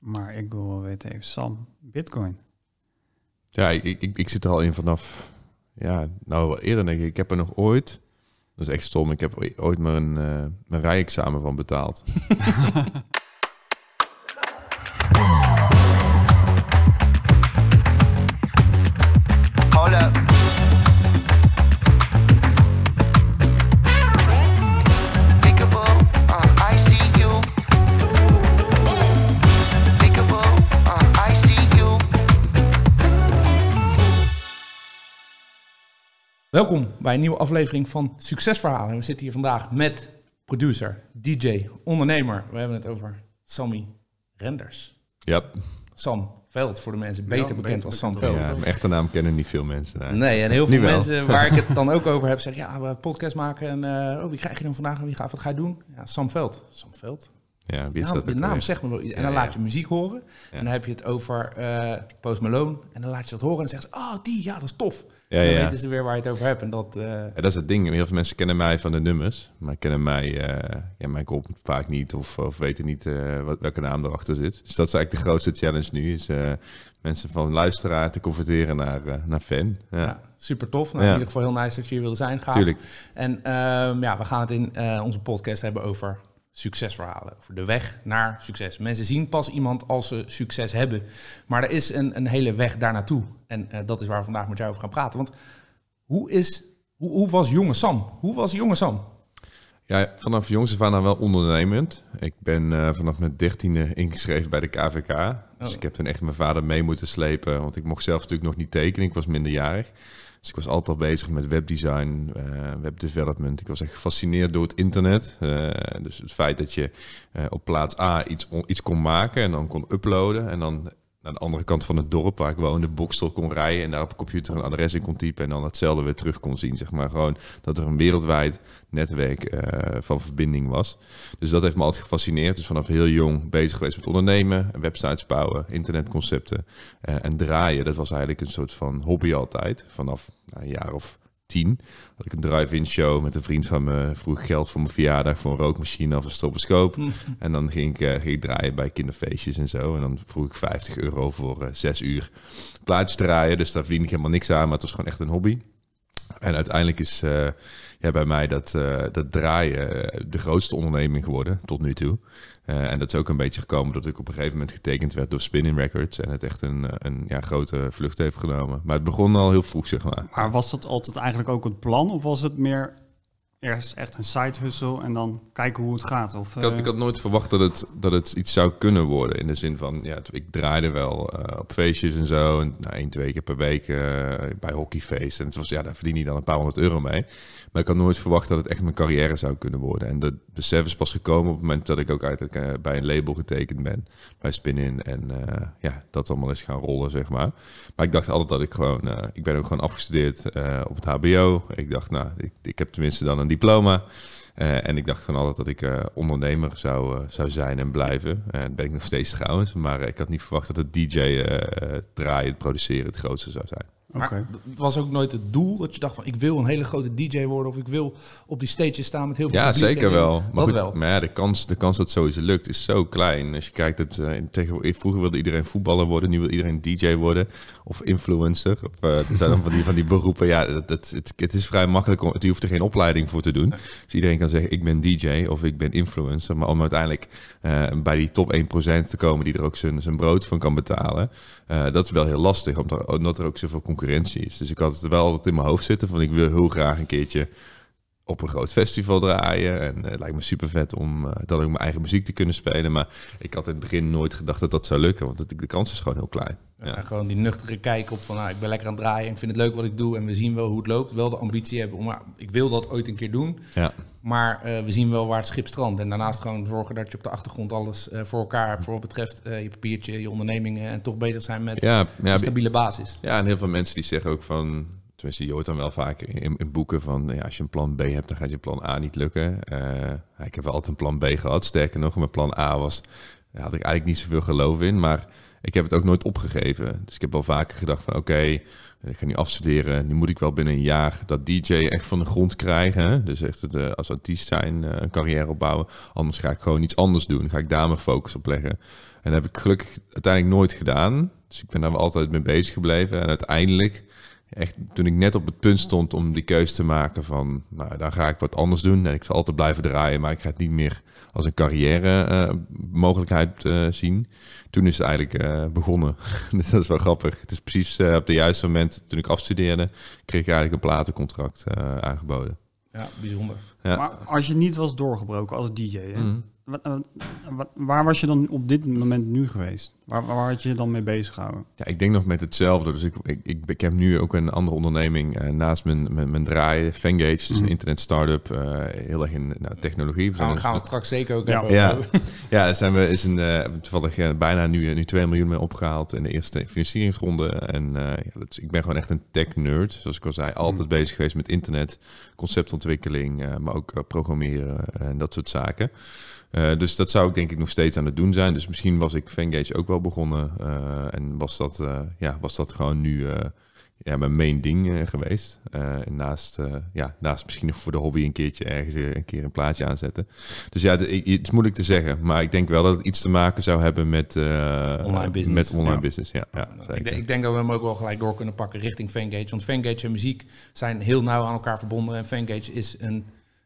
Maar ik wil wel weten even, Sam, Bitcoin. Ja, ik, ik, ik zit er al in vanaf, ja, nou eerder denk ik, ik heb er nog ooit, dat is echt stom, ik heb ooit mijn, uh, mijn rijexamen van betaald. Hold Welkom bij een nieuwe aflevering van Succesverhalen. We zitten hier vandaag met producer, DJ, ondernemer. We hebben het over Sammy Renders. Ja. Sam Veld voor de mensen, beter bekend als Sam Veld. Ja, mijn echte naam kennen niet veel mensen. Nee, en heel veel mensen waar ik het dan ook over heb, zeggen ja, we podcast maken en uh, oh, wie krijg je dan vandaag en wie gaat, wat ga je doen? Ja, Sam Veld. Sam Veld. Ja, wie is dat de naam zegt me wel iets. En dan laat je muziek horen. En dan heb je het over uh, Post Malone. En dan laat je dat horen en dan zeggen ze, oh, die, ja, dat is tof. Ja, dan weten ze weer waar je het over hebt. En dat, uh... dat is het ding. Heel veel mensen kennen mij van de nummers, maar kennen mij, uh, ja, mijn kop vaak niet of, of weten niet uh, wat, welke naam erachter zit. Dus dat is eigenlijk de grootste challenge nu, is mensen van luisteraar te converteren naar, naar fan. Ja. ja super tof. Nou, In ieder geval heel nice dat je hier wilde zijn. Gaaf. Tuurlijk. En ehm, ja, we gaan het in onze podcast hebben over succesverhalen. Over de weg naar succes. Mensen zien pas iemand als ze succes hebben. Maar er is een, een hele weg daar naartoe. En uh, dat is waar we vandaag met jou over gaan praten. Want hoe, is, hoe, hoe was jonge Sam? Hoe was jonge Sam? Ja, vanaf jongs af aan wel ondernemend. Ik ben uh, vanaf mijn dertiende ingeschreven bij de KVK. Dus oh. ik heb toen echt mijn vader mee moeten slepen. Want ik mocht zelf natuurlijk nog niet tekenen. Ik was minderjarig. Dus ik was altijd al bezig met webdesign, uh, webdevelopment. Ik was echt gefascineerd door het internet. Uh, dus het feit dat je uh, op plaats A iets, iets kon maken en dan kon uploaden. En dan aan de andere kant van het dorp waar ik woonde, Bokstel kon rijden en daar op een computer een adres in kon typen en dan hetzelfde weer terug kon zien. Zeg maar gewoon dat er een wereldwijd netwerk uh, van verbinding was. Dus dat heeft me altijd gefascineerd. Dus vanaf heel jong bezig geweest met ondernemen, websites bouwen, internetconcepten uh, en draaien. Dat was eigenlijk een soort van hobby altijd. Vanaf nou, een jaar of tien had ik een drive-in show met een vriend van me. Vroeg geld voor mijn verjaardag voor een rookmachine of een stroboscoop. en dan ging ik, uh, ging ik draaien bij kinderfeestjes en zo. En dan vroeg ik 50 euro voor uh, zes uur plaatjes draaien. Dus daar verdien ik helemaal niks aan, maar het was gewoon echt een hobby. En uiteindelijk is uh, ja, bij mij dat, dat draaien de grootste onderneming geworden tot nu toe. Uh, en dat is ook een beetje gekomen dat ik op een gegeven moment getekend werd door Spinning Records. En het echt een, een ja, grote vlucht heeft genomen. Maar het begon al heel vroeg, zeg maar. Maar was dat altijd eigenlijk ook het plan? Of was het meer eerst echt een side hustle en dan kijken hoe het gaat? Of, ik, had, ik had nooit verwacht dat het, dat het iets zou kunnen worden. In de zin van, ja, ik draaide wel uh, op feestjes en zo. En nou, één, twee keer per week uh, bij hockeyfeest. En het was, ja, daar verdien je dan een paar honderd euro mee. Maar ik had nooit verwacht dat het echt mijn carrière zou kunnen worden. En dat besef is pas gekomen op het moment dat ik ook uit, uh, bij een label getekend ben. Bij Spin-In. En uh, ja, dat allemaal is gaan rollen, zeg maar. Maar ik dacht altijd dat ik gewoon... Uh, ik ben ook gewoon afgestudeerd op het hbo. Ik dacht, nou, ik, ik heb tenminste dan een diploma. en ik dacht gewoon altijd dat ik ondernemer zou, zou zijn en blijven. En ben ik nog steeds trouwens. Maar ik had niet verwacht dat het DJ draaien, produceren het grootste zou zijn. Maar het was ook nooit het doel dat je dacht van ik wil een hele grote DJ worden of ik wil op die stage staan met heel veel Ja, zeker wel. Maar, goed, wel. maar ja, de kans, de kans dat het sowieso lukt is zo klein. Als je kijkt, dat, uh, tegen, vroeger wilde iedereen voetballer worden, nu wil iedereen DJ worden of influencer. Of, uh, er zijn dan van die, van die beroepen. Ja, dat, dat, het, het is vrij makkelijk. Om, je hoeft er geen opleiding voor te doen. Dus iedereen kan zeggen ik ben DJ of ik ben influencer. Maar om uiteindelijk uh, bij die top 1% te komen die er ook zijn, zijn brood van kan betalen. dat is wel heel lastig, omdat er ook zoveel concurrentie is. Dus ik had het wel altijd in mijn hoofd zitten van ik wil heel graag een keertje op een groot festival draaien. En het lijkt me super vet om uh, dat ook mijn eigen muziek te kunnen spelen. Maar ik had in het begin nooit gedacht dat dat zou lukken, want de kans is gewoon heel klein. Ja. gewoon die nuchtere kijk op van nou, ik ben lekker aan het draaien en ik vind het leuk wat ik doe en we zien wel hoe het loopt. Wel de ambitie hebben om, maar ik wil dat ooit een keer doen. Ja. Maar uh, we zien wel waar het schip strandt. En daarnaast gewoon zorgen dat je op de achtergrond alles uh, voor elkaar hebt. Voor wat betreft uh, je papiertje, je ondernemingen. En toch bezig zijn met ja, ja, een stabiele basis. Ja, en heel veel mensen die zeggen ook van... Tenminste, je hoort dan wel vaak in, in boeken van... Ja, als je een plan B hebt, dan gaat je plan A niet lukken. ik heb wel altijd een plan B gehad. Sterker nog, mijn plan A was... Daar had ik eigenlijk niet zoveel geloof in. Maar ik heb het ook nooit opgegeven. Dus ik heb wel vaker gedacht van oké, ik ga nu afstuderen. Nu moet ik wel binnen een jaar dat DJ echt van de grond krijgen. Dus echt het, uh, als artiest zijn, uh, een carrière opbouwen. Anders ga ik gewoon iets anders doen. ga ik daar mijn focus op leggen. En dat heb ik gelukkig uiteindelijk nooit gedaan. Dus ik ben daar wel altijd mee bezig gebleven. En uiteindelijk echt toen ik net op het punt stond om die keuze te maken van, nou, dan ga ik wat anders doen. En ik zal altijd blijven draaien, maar ik ga het niet meer als een carrière uh, mogelijkheid uh, zien. Toen is het eigenlijk uh, begonnen. dus dat is wel grappig. Het is precies op het juiste moment toen ik afstudeerde, kreeg ik eigenlijk een platencontract aangeboden. Ja, bijzonder. Ja. Maar als je niet was doorgebroken als DJ, hè? Mm. Wat, wat, waar was je dan op dit moment nu geweest? Waar, waar had je je dan mee bezig gehouden? Ja, ik denk nog met hetzelfde. Dus ik, ik, ik, ik heb nu ook een andere onderneming uh, naast mijn, mijn, mijn draaien. Fangage, dus een mhm. internet startup, uh, heel erg in nou, technologie. We gaan, gaan we straks zeker ook ja. Ja, ja zijn we is een, uh, toevallig bijna nu, nu 2 miljoen mee opgehaald in de eerste financieringsronde. En ja, dat is, ik ben gewoon echt een tech nerd. Zoals ik al zei, altijd mhm. bezig geweest met internet, conceptontwikkeling, maar ook programmeren en dat soort zaken. Uh, dus dat zou ik denk ik nog steeds aan het doen zijn. Dus misschien was ik Fangage ook wel begonnen. Uh, en was dat, uh, ja, was dat gewoon nu ja, mijn main ding geweest. en naast, ja, naast misschien nog voor de hobby een keertje ergens een keer een plaatje aanzetten. Dus ja, het, het is moeilijk te zeggen. Maar ik denk wel dat het iets te maken zou hebben met online business. Met online ja. business ja, ja ik, denk, ik, denk dat we hem ook wel gelijk door kunnen pakken richting Fangage. Want Fangage en muziek zijn heel nauw aan elkaar verbonden. En Fangage is een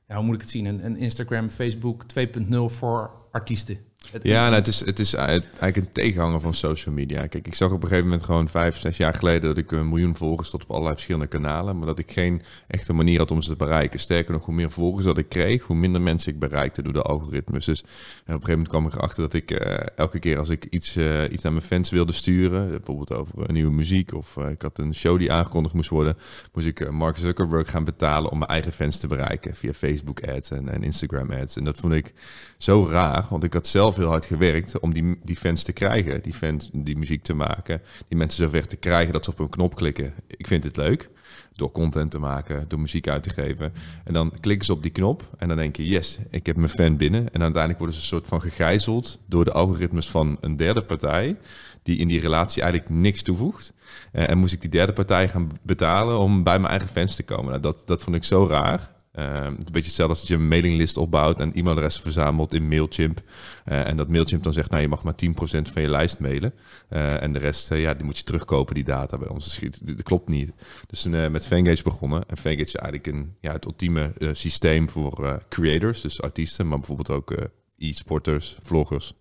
ja, hoe moet ik het zien? Een, een Instagram, Facebook 2.0 voor artiesten. Ja, nou, het, is, het is eigenlijk een tegenhanger van social media. Kijk, ik zag op een gegeven moment gewoon vijf, zes jaar geleden dat ik een miljoen volgers tot op allerlei verschillende kanalen, maar dat ik geen echte manier had om ze te bereiken. Sterker nog, hoe meer volgers dat ik kreeg, hoe minder mensen ik bereikte door de algoritmes. Dus op een gegeven moment kwam ik erachter dat ik uh, elke keer als ik iets, uh, iets naar mijn fans wilde sturen, bijvoorbeeld over nieuwe muziek of ik had een show die aangekondigd moest worden, moest ik Mark Zuckerberg gaan betalen om mijn eigen fans te bereiken via Facebook ads en, en Instagram ads. En dat vond ik zo raar, want ik had zelf heel hard gewerkt om die, die fans te krijgen, die fans die muziek te maken, die mensen zover te krijgen dat ze op een knop klikken. Ik vind het leuk door content te maken, door muziek uit te geven. En dan klikken ze op die knop en dan denk je, yes, ik heb mijn fan binnen. En uiteindelijk worden ze een soort van gegijzeld door de algoritmes van een derde partij, die in die relatie eigenlijk niks toevoegt. Uh, en moest ik die derde partij gaan betalen om bij mijn eigen fans te komen. Nou, dat, dat vond ik zo raar. Is een beetje hetzelfde als dat je een mailinglist opbouwt en e-mailadressen verzamelt in Mailchimp. Uh, en dat Mailchimp dan zegt, nou je mag maar 10% van je lijst mailen. Uh, en de rest, ja, die moet je terugkopen, die data bij ons. Dat, dat klopt niet. Dus toen met Fangage begonnen. En Fangage is eigenlijk een, ja, het ultieme systeem voor creators, dus artiesten, maar bijvoorbeeld ook e-sporters, vloggers.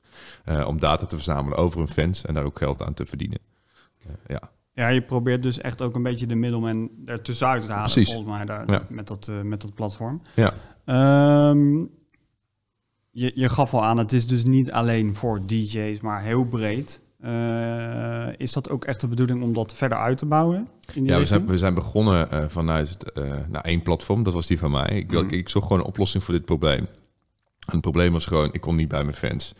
om data te verzamelen over hun fans en daar ook geld aan te verdienen. ja. Ja, je probeert dus echt ook een beetje de middelman ertussenuit te halen, Precies. volgens mij, daar, met, dat, uh, met dat platform. Ja. Um, je, je gaf al aan, het is dus niet alleen voor DJ's, maar heel breed. Uh, is dat ook echt de bedoeling om dat verder uit te bouwen? ja, we zijn, we zijn begonnen uh, vanuit nou, één platform, dat was die van mij. Ik, mm. ik, ik zocht gewoon een oplossing voor dit probleem. En het probleem was gewoon, ik kon niet bij mijn fans.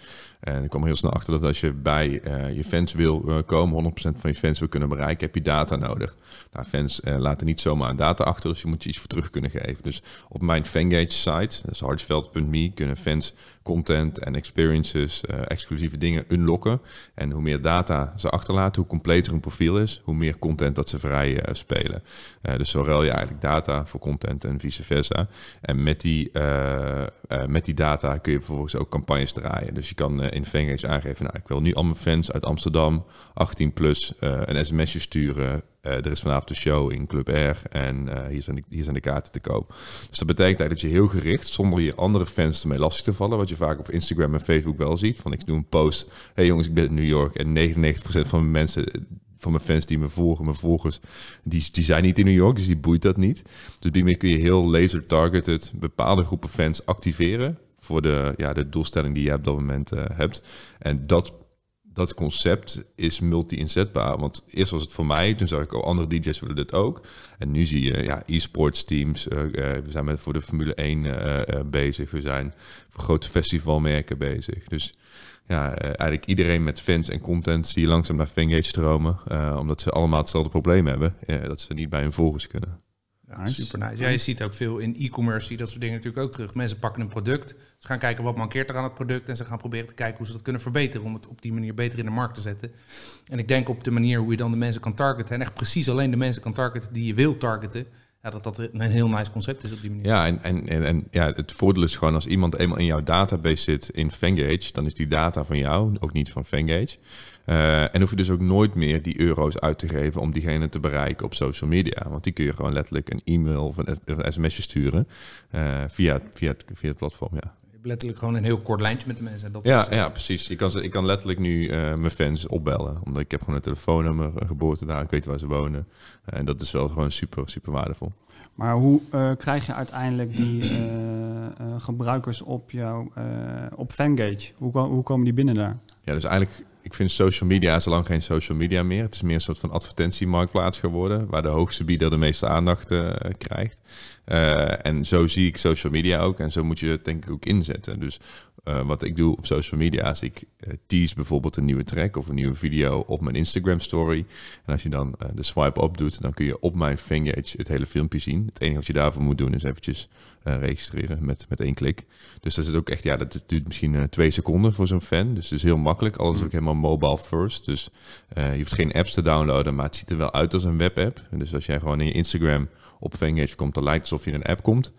En ik kwam heel snel achter dat als je bij uh, je fans wil uh, komen, 100% van je fans wil kunnen bereiken, heb je data nodig. Nou, fans uh, laten niet zomaar data achter, dus je moet je iets voor terug kunnen geven. Dus op mijn Fangage site, dat is hardsveld.me, kunnen fans content en experiences, exclusieve dingen unlocken. En hoe meer data ze achterlaten, hoe completer hun profiel is, hoe meer content dat ze vrij spelen. dus zo ruil je eigenlijk data voor content en vice versa. En met die, met die data kun je vervolgens ook campagnes draaien. Dus je kan in Fengage aangeven, nou, ik wil nu al mijn fans uit Amsterdam, 18 plus, uh, een sms'je sturen. Uh, er is vanavond de show in Club R en hier, zijn de, hier kaarten te koop. Dus dat betekent eigenlijk dat je heel gericht, zonder je andere fans ermee lastig te vallen, wat je vaak op Instagram en Facebook wel ziet, van ik doe een post, hey jongens, ik ben in New York en 99% van mijn mensen van mijn fans die me volgen, mijn volgers, die, zijn niet in New York, dus die boeit dat niet. Dus die kun je heel laser-targeted bepaalde groepen fans activeren voor de, ja, de doelstelling die je op dat moment uh, hebt. En dat, dat concept is multi-inzetbaar. Want eerst was het voor mij, toen zag ik, oh, andere DJ's willen dit ook. En nu zie je ja, e-sports teams. Uh, uh, we zijn met voor de Formule 1 bezig. We zijn voor grote festivalmerken bezig. Dus ja, eigenlijk iedereen met fans en content zie je langzaam naar Fangage stromen. omdat ze allemaal hetzelfde probleem hebben. dat ze niet bij hun volgers kunnen. Ja, Nice. Super nice. Ja, je ziet ook veel in e-commerce, zie je dat soort dingen natuurlijk ook terug. Mensen pakken een product, ze gaan kijken wat mankeert er aan het product en ze gaan proberen te kijken hoe ze dat kunnen verbeteren om het op die manier beter in de markt te zetten. En ik denk op de manier hoe je dan de mensen kan targeten en echt precies alleen de mensen kan targeten die je wil targeten, ja, dat dat een heel nice concept is op die manier. Ja, en, en, en, ja, het voordeel is gewoon als iemand eenmaal in jouw database zit in Fengage, dan is die data van jou, ook niet van Fengage. Eh, en hoef je dus ook nooit meer die euro's uit te geven om diegene te bereiken op social media. Want die kun je gewoon letterlijk een e-mail of een, een sms'je sturen eh, via, via, het, via het platform. Ja. Letterlijk gewoon een heel kort lijntje met de mensen. En dat Ja, is, eh, ja, precies. Ik kan, ik kan letterlijk nu eh, mijn fans opbellen. Omdat ik heb gewoon een telefoonnummer, een geboortedatum, ik weet waar ze wonen. Eh, en dat is wel gewoon super, super waardevol. Maar hoe eh, krijg je uiteindelijk die eh, eh, gebruikers op jouw eh, op Fangage? Hoe, hoe komen die binnen daar? Ja, dus eigenlijk, ik vind social media is lang geen social media meer. Het is meer een soort van advertentiemarktplaats geworden, waar de hoogste bieder de meeste aandacht eh, krijgt. Eh, en zo zie ik social media ook en zo moet je het denk ik ook inzetten. Dus eh, wat ik doe op social media is ik eh, tease bijvoorbeeld een nieuwe track of een nieuwe video op mijn Instagram story. En als je dan eh, de swipe up doet, dan kun je op mijn Fangage het hele filmpje zien. Het enige wat je daarvoor moet doen is eventjes registreren met, met één klik. Dus dat is ook echt, ja, dat duurt misschien twee seconden voor zo'n fan. Dus het is heel makkelijk. Alles is ook helemaal mobile first. Dus je hoeft geen apps te downloaden, maar het ziet er wel uit als een webapp. Dus als jij gewoon in je Instagram op Fangage komt, dan lijkt het alsof je in een app komt.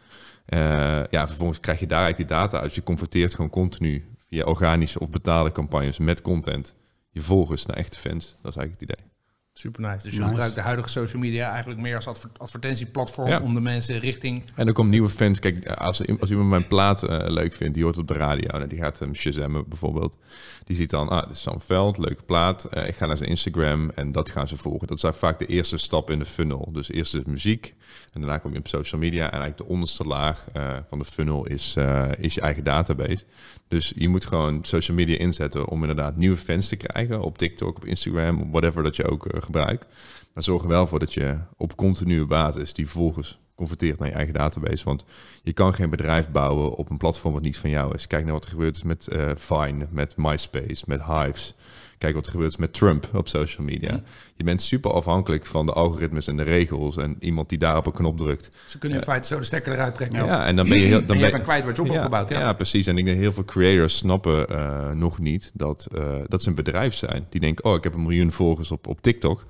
Eh, ja, vervolgens krijg je daaruit die data uit. Je converteert gewoon continu via organische of betaalde campagnes met content je volgers naar echte fans. Dat is eigenlijk het idee. Super nice. Dus je Nice. gebruikt de huidige social media eigenlijk meer als adver- advertentieplatform Ja. om de mensen richting... En er komen nieuwe fans. Kijk, als, als iemand mijn plaat eh, leuk vindt, die hoort op de radio. En die gaat hem shazammen bijvoorbeeld. Die ziet dan, ah, dit is Sam Veld, leuke plaat. Eh, ik ga naar zijn Instagram en dat gaan ze volgen. Dat is eigenlijk vaak de eerste stap in de funnel. Dus eerst is muziek en daarna kom je op social media. En eigenlijk de onderste laag eh, van de funnel is, eh, is je eigen database. Dus je moet gewoon social media inzetten om inderdaad nieuwe fans te krijgen. Op TikTok, op Instagram, op whatever dat je ook eh, gebruikt. Maar zorg er wel voor dat je op continue basis die volgers converteert naar je eigen database. Want je kan geen bedrijf bouwen op een platform wat niet van jou is. Kijk naar wat er gebeurd is met eh, Vine, met MySpace, met Hives. Kijk wat er gebeurt met Trump op social media. Je bent super afhankelijk van de algoritmes en de regels. En iemand die daar op een knop drukt. Ze kunnen in feite zo de stekker eruit trekken. Ja, en dan ben je heel... Dan ben je ben, kwijt wat je op hebt gebouwd. Ja. ja, precies. En ik denk heel veel creators snappen eh, nog niet dat, eh, dat ze een bedrijf zijn. Die denken, oh, ik heb een miljoen volgers op, op TikTok.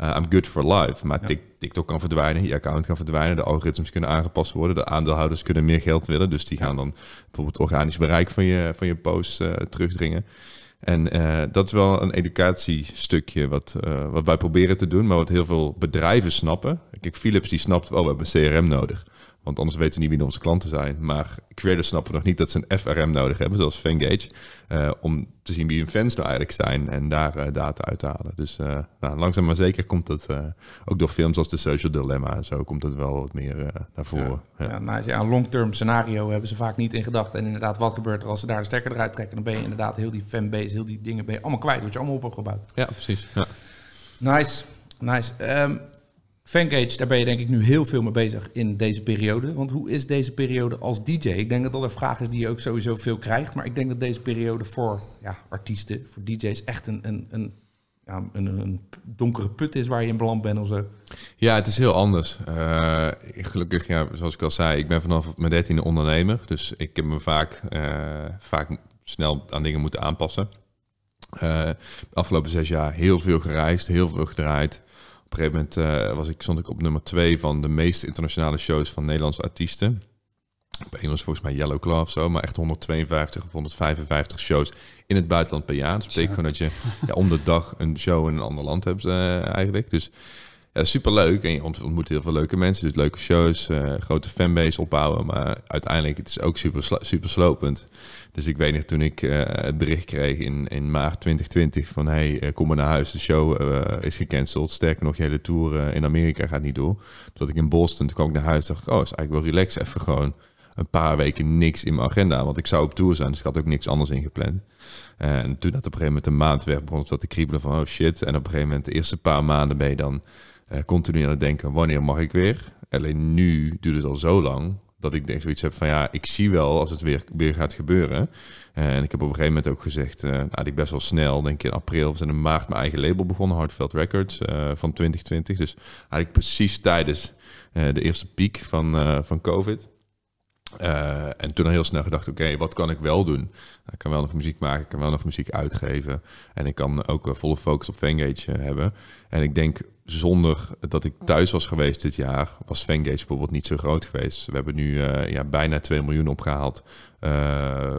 Uh, I'm good for life. Maar Ja. TikTok kan verdwijnen, je account kan verdwijnen, de algoritmes kunnen aangepast worden, de aandeelhouders kunnen meer geld willen. Dus die gaan dan bijvoorbeeld organisch bereik van je, van je post eh, terugdringen. En eh, dat is wel een educatiestukje wat, eh, wat wij proberen te doen, maar wat heel veel bedrijven snappen. Kijk, Philips die snapt wel, we hebben een CRM nodig. Want anders weten we niet wie onze klanten zijn. Maar creators snappen nog niet dat ze een FRM nodig hebben, zoals Fangage. eh, om te zien wie hun fans nou eigenlijk zijn en daar eh, data uit te halen. Dus eh, nou, langzaam maar zeker komt dat eh, ook door films als The Social Dilemma en zo komt dat wel wat meer naar voren. Ja. Ja, nice. ja, een long-term scenario hebben ze vaak niet in gedacht. En inderdaad, wat gebeurt er als ze daar de stekker eruit trekken? Dan ben je inderdaad heel die fanbase, heel die dingen ben je allemaal kwijt. Wat je allemaal op hebt gebouwd. Ja, precies. Ja. Nice, nice. Ehm Fangage, daar ben je denk ik nu heel veel mee bezig in deze periode. Want hoe is deze periode als DJ? Ik denk dat dat een vraag is die je ook sowieso veel krijgt. Maar ik denk dat deze periode voor ja, artiesten, voor DJ's echt een, een, een, ja, een, een donkere put is waar je in beland bent of zo. Ja, het is heel anders. Eh, gelukkig, ja, zoals ik al zei, ik ben vanaf mijn dertiende ondernemer. Dus ik heb me vaak, eh, vaak snel aan dingen moeten aanpassen. Eh, de afgelopen zes jaar heel veel gereisd, heel veel gedraaid. Op een gegeven moment eh, was ik, stond ik op nummer twee van de meest internationale shows van Nederlandse artiesten. Op een was volgens mij Yellow Claw of zo, maar echt 152 of 155 shows in het buitenland per jaar. Dat betekent gewoon dat je ja, om de dag een show in een ander land hebt eh, eigenlijk. Dus ja, super leuk en je ont- ontmoet heel veel leuke mensen, dus leuke shows, eh, grote fanbase opbouwen, maar uiteindelijk het is ook super, super slopend. Dus ik weet nog toen ik eh, het bericht kreeg in, in maart 2020 van hey, eh, kom maar naar huis, de show is gecanceld. Sterker nog, je hele tour in Amerika gaat niet door. Toen ik in Boston, toen kwam ik naar huis, dacht ik, oh, is eigenlijk wel relax, even gewoon een paar weken niks in mijn agenda, want ik zou op tour zijn, dus ik had ook niks anders ingepland. En toen dat op een gegeven moment een maand weg begon het wat te kriebelen van oh shit. En op een gegeven moment de eerste paar maanden ben je dan continu aan het denken, wanneer mag ik weer? Alleen nu duurt het al zo lang Dat ik denk zoiets heb van ja, ik zie wel als het weer, weer gaat gebeuren. En ik heb op een gegeven moment ook gezegd, uh, nou, die best wel snel, denk ik in april of in maart mijn eigen label begonnen, Hardveld Records van 2020. Dus eigenlijk precies tijdens de eerste piek van, van COVID. Uh, en toen al heel snel gedacht, oké, wat kan ik wel doen? Ik kan wel nog muziek maken, ik kan wel nog muziek uitgeven. En ik kan ook uh, volle focus op Fangage uh, hebben. En ik denk, zonder dat ik thuis was geweest dit jaar, was Fangage bijvoorbeeld niet zo groot geweest. We hebben nu ja, bijna 2 miljoen opgehaald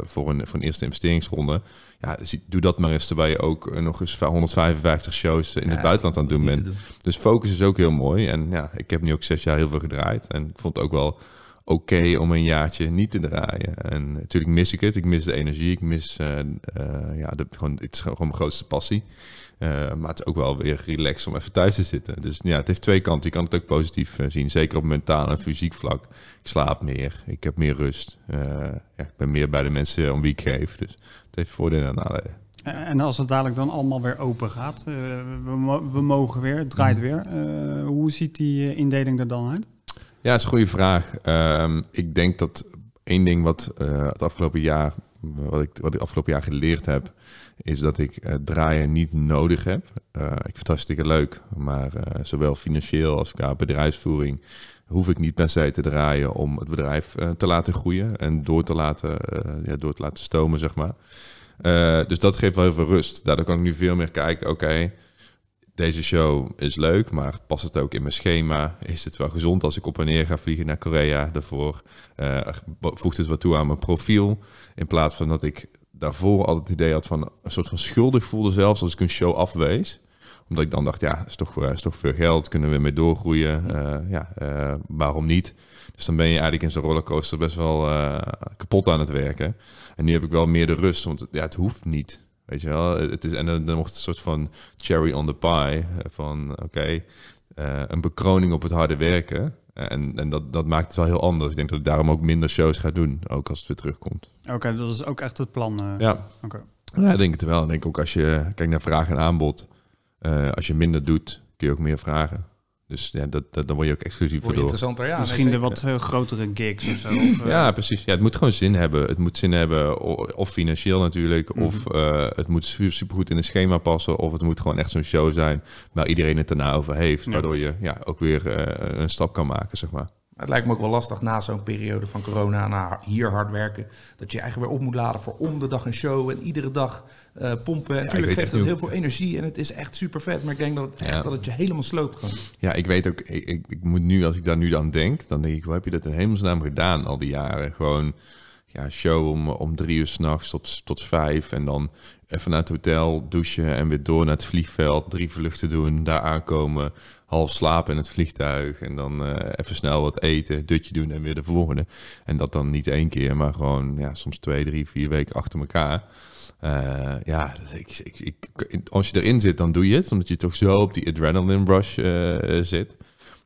voor, een, voor een eerste investeringsronde. Ja, doe dat maar eens terwijl je ook nog eens 155 shows in ja, het buitenland aan het doen bent. Doen. Dus focus is ook heel mooi. En ja, ik heb nu ook zes jaar heel veel gedraaid. En ik vond het ook wel oké om een jaartje niet te draaien. En natuurlijk mis ik het. Ik mis de energie. Ik mis, uh, uh, ja, de, gewoon, het is gewoon mijn grootste passie. Uh, maar het is ook wel weer relaxed om even thuis te zitten. Dus ja, het heeft twee kanten. Je kan het ook positief zien. Zeker op mentaal en fysiek vlak. Ik slaap meer. Ik heb meer rust. ja, ik ben meer bij de mensen om wie ik geef. Dus het heeft voordelen en nadelen. En als het dadelijk dan allemaal weer open gaat, we, we, mogen weer, het draait Mhm. weer. hoe ziet die indeling er dan uit? Ja, dat is een goede vraag. Um, ik denk dat één ding wat uh, het afgelopen jaar, wat ik, wat ik afgelopen jaar geleerd heb, is dat ik uh, draaien niet nodig heb. Uh, ik vind het hartstikke leuk, maar zowel financieel als qua bedrijfsvoering hoef ik niet per se te draaien om het bedrijf te laten groeien en door te laten, ja, door te laten stomen, zeg maar. dus dat geeft wel heel veel rust. Daardoor kan ik nu veel meer kijken, oké, deze show is leuk, maar past het ook in mijn schema? Is het wel gezond als ik op en neer ga vliegen naar Korea daarvoor? Uh, voegt het wat toe aan mijn profiel? In plaats van dat ik daarvoor altijd het idee had van een soort van schuldig voelde zelfs als ik een show afwees. Omdat ik dan dacht, ja, is toch, is toch veel geld, kunnen we mee doorgroeien? Uh, ja, uh, waarom niet? Dus dan ben je eigenlijk in zo'n rollercoaster best wel kapot aan het werken. En nu heb ik wel meer de rust, want ja, het hoeft niet. Weet je wel, het is, en dan, dan wordt het een soort van cherry on the pie. Van oké, okay, uh, een bekroning op het harde werken. En, en dat, dat maakt het wel heel anders. Ik denk dat ik daarom ook minder shows ga doen, ook als het weer terugkomt. Oké, okay, dat is ook echt het plan. Uh, ja. Okay. ja, ik denk het wel. Ik denk ook als je kijkt naar vraag en aanbod. Uh, als je minder doet, kun je ook meer vragen. Dus ja, dat, dat, dan word je ook exclusief voor door. interessanter, ja. Misschien nee, de wat uh, grotere gigs of zo. Of, uh, ja, precies. Ja, het moet gewoon zin hebben. Het moet zin hebben, of financieel natuurlijk, mm -hmm. of uh, het moet supergoed in een schema passen, of het moet gewoon echt zo'n show zijn waar iedereen het daarna over heeft, ja. waardoor je ja, ook weer uh, een stap kan maken, zeg maar. Het lijkt me ook wel lastig na zo'n periode van corona, na hier hard werken, dat je eigenlijk weer op moet laden voor om de dag een show en iedere dag uh, pompen. Ja, Natuurlijk geeft het heel veel energie en het is echt super vet, maar ik denk dat het, echt, ja. dat het je helemaal sloopt gewoon. Ja, ik weet ook, ik, ik, ik, moet nu, als ik daar nu aan denk, dan denk ik, hoe heb je dat in hemelsnaam gedaan al die jaren? Gewoon, ja, show om, om drie uur s'nachts tot, tot vijf en dan even naar het hotel, douchen en weer door naar het vliegveld, drie vluchten doen, daar aankomen, half slapen in het vliegtuig en dan uh, even snel wat eten, dutje doen en weer de volgende. En dat dan niet één keer, maar gewoon ja, soms twee, drie, vier weken achter elkaar. Uh, ja, ik, ik, ik, als je erin zit, dan doe je het, omdat je toch zo op die adrenaline rush uh, zit.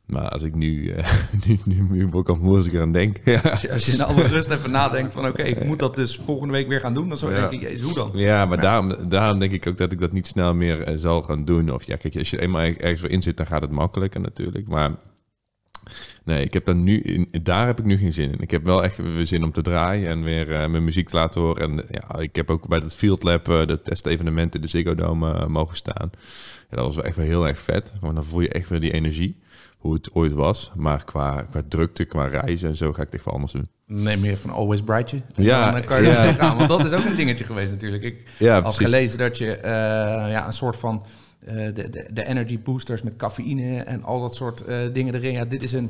Maar als ik nu, uh, nu, nu, nu ik ik eraan denk. Ja. Als, je, als je in alle rust even nadenkt van oké, okay, ik moet dat dus volgende week weer gaan doen, dan zou ja. denken, jezus, hoe dan? Ja, maar, daarom, daarom denk ik ook dat ik dat niet snel meer uh, zal gaan doen. Of ja, kijk, als je eenmaal ergens weer in zit, dan gaat het makkelijker natuurlijk. Maar nee, ik heb daar nu, in, daar heb ik nu geen zin in. Ik heb wel echt weer zin om te draaien en weer uh, mijn muziek te laten horen. En ja, ik heb ook bij dat Field Lab, de testevenementen, de Ziggo Dome mogen staan. Ja, dat was wel echt wel heel erg vet. Want dan voel je echt weer die energie hoe het ooit was. Maar qua, qua drukte, qua reizen en zo ga ik het echt wel anders doen. Neem meer van Always Brightje. Ja, dan kan je ja. gaan. Want dat is ook een dingetje geweest natuurlijk. Ik ja, had gelezen dat je uh, ja, een soort van uh, de, de, de, energy boosters met cafeïne en al dat soort uh, dingen erin. Ja, dit is een,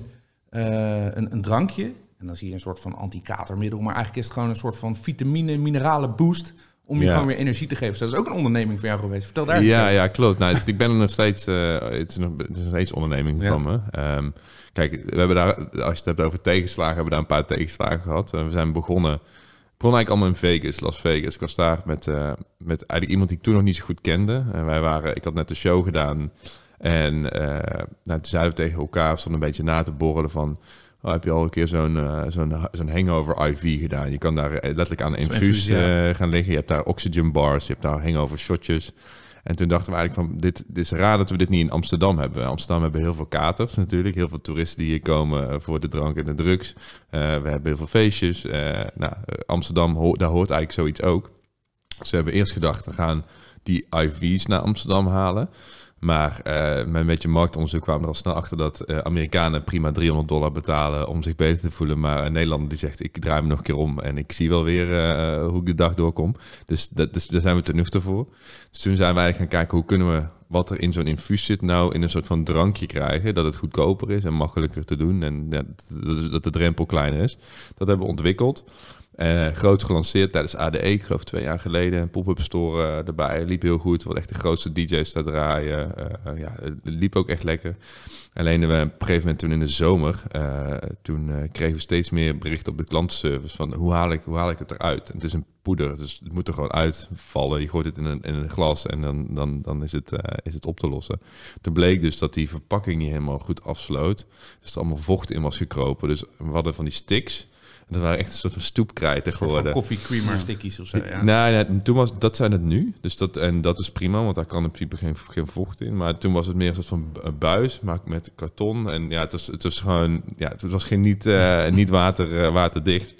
een, een drankje. En dan zie je een soort van anti-katermiddel. Maar eigenlijk is het gewoon een soort van vitamine, mineralen boost om je Ja. gewoon weer energie te geven. Dus dat is ook een onderneming voor jou geweest. Vertel daar Ja, ja, klopt. Nou, ik ben er nog steeds, eh, het, is nog, het is nog steeds onderneming Ja. van me. Ehm, kijk, we hebben daar, als je het hebt over tegenslagen, hebben we daar een paar tegenslagen gehad. Eh, we zijn begonnen, begonnen eigenlijk allemaal in Vegas, Las Vegas. Ik was daar met, eh, met eigenlijk iemand die ik toen nog niet zo goed kende. En wij waren, ik had net een show gedaan. En eh, nou, toen zeiden we tegen elkaar, stonden een beetje na te borrelen van... Oh, heb je al een keer zo'n eh, zo'n zo'n hangover IV gedaan? Je kan daar eh, letterlijk aan een infuus ja. eh, gaan liggen. Je hebt daar oxygen bars, je hebt daar hangover shotjes. En toen dachten we eigenlijk van, dit, dit is raar dat we dit niet in Amsterdam hebben. In Amsterdam hebben heel veel katers natuurlijk. Heel veel toeristen die hier komen eh, voor de drank en de drugs. Eh, we hebben heel veel feestjes. Uh, nou, Amsterdam, daar hoort eigenlijk zoiets ook. Ze dus hebben eerst gedacht, we gaan die IV's naar Amsterdam halen. Maar uh, met een beetje marktonderzoek kwamen we er al snel achter dat uh, Amerikanen prima 300 dollar betalen om zich beter te voelen. Maar een Nederlander die zegt, ik draai me nog een keer om en ik zie wel weer uh, hoe ik de dag doorkom. Dus, dat, dus daar zijn we te voor. Dus toen zijn wij gaan kijken, hoe kunnen we wat er in zo'n infuus zit nou in een soort van drankje krijgen. Dat het goedkoper is en makkelijker te doen en dat, dat de drempel kleiner is. Dat hebben we ontwikkeld. Uh, groot gelanceerd tijdens ADE, ik geloof twee jaar geleden. Een pop-up store uh, erbij. Liep heel goed. Wat echt de grootste DJ's daar draaien. Uh, ja, het liep ook echt lekker. Alleen we op een gegeven moment toen in de zomer, toen kregen we steeds meer berichten op de klantenservice van hoe haal ik, hoe haal ik het eruit? Het is een poeder, dus het moet er gewoon uitvallen. Je gooit het in een, in een glas en dan, dan, dan is, het, is het op te lossen. Toen bleek dus dat die verpakking niet helemaal goed afsloot. Dus er allemaal vocht in was gekropen. Dus we hadden van die sticks dat waren echt een soort van stoepkrijten geworden. koffie creamer stickies of zo. Ja. Nou, toen was, dat zijn het nu. Dus dat, en dat is prima, want daar kan in principe geen, geen vocht in. Maar toen was het meer een soort van buis, maar met karton. En ja, het was, het was gewoon, ja, het was geen niet, uh, niet water, uh, waterdicht.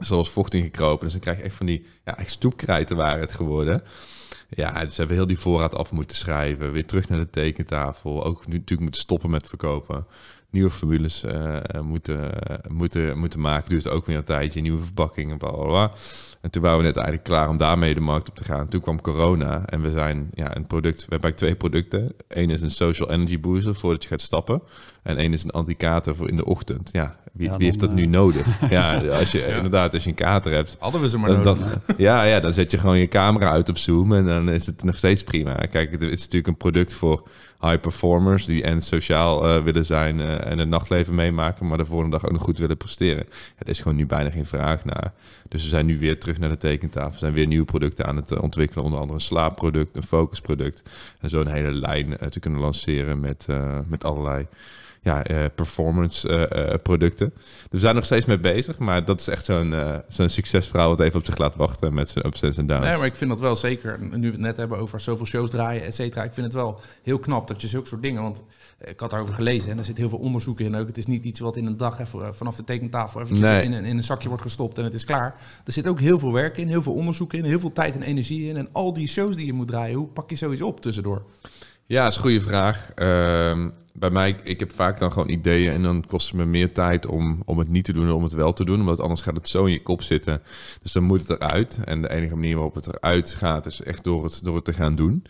Zoals vocht ingekropen. Dus dan krijg je echt van die, ja, echt stoepkrijten waren het geworden. Ja, dus hebben heel die voorraad af moeten schrijven. Weer terug naar de tekentafel. Ook nu natuurlijk moeten stoppen met verkopen nieuwe formules uh, moeten, moeten, moeten maken. Duurt ook weer een tijdje, nieuwe verpakkingen, bla bla bla. En toen waren we net eigenlijk klaar om daarmee de markt op te gaan. Toen kwam corona en we zijn ja, een product. We hebben eigenlijk twee producten. Eén is een social energy booster voordat je gaat stappen. En één is een anti-kater voor in de ochtend. Ja, wie, wie heeft dat nu nodig? ja, als je inderdaad, als je een kater hebt. Hadden we ze maar dan, nodig. ja, ja, dan zet je gewoon je camera uit op Zoom en dan is het nog steeds prima. Kijk, het is natuurlijk een product voor high performers die en sociaal uh, willen zijn uh, en het nachtleven meemaken, maar de volgende dag ook nog goed willen presteren. Er is gewoon nu bijna geen vraag naar. Dus we zijn nu weer terug naar de tekentafel. We zijn weer nieuwe producten aan het uh, ontwikkelen, onder andere een slaapproduct, een focusproduct en zo een hele lijn te kunnen lanceren met, met allerlei ja, uh, performance uh, producten. Dus we zijn nog steeds mee bezig, maar dat is echt zo'n zo'n succesverhaal wat even op zich laat wachten met zijn ups en downs. Nee, maar ik vind dat wel zeker, nu we het net hebben over zoveel shows draaien, et cetera, ik vind het wel heel knap dat je zulke soort dingen, want ik had daarover gelezen en er zit heel veel onderzoek in ook. Het is niet iets wat in een dag even vanaf de tekentafel nee. in, een, in een zakje wordt gestopt en het is klaar. Er zit ook heel veel werk in, heel veel onderzoek in, heel veel tijd en energie in en al die shows die je moet draaien, hoe pak je zoiets op tussendoor? Ja, dat is een goede vraag. Uh, bij mij, ik heb vaak dan gewoon ideeën en dan kost het me meer tijd om, om het niet te doen dan om het wel te doen. Omdat anders gaat het zo in je kop zitten. Dus dan moet het eruit. En de enige manier waarop het eruit gaat is echt door het, door het te gaan doen.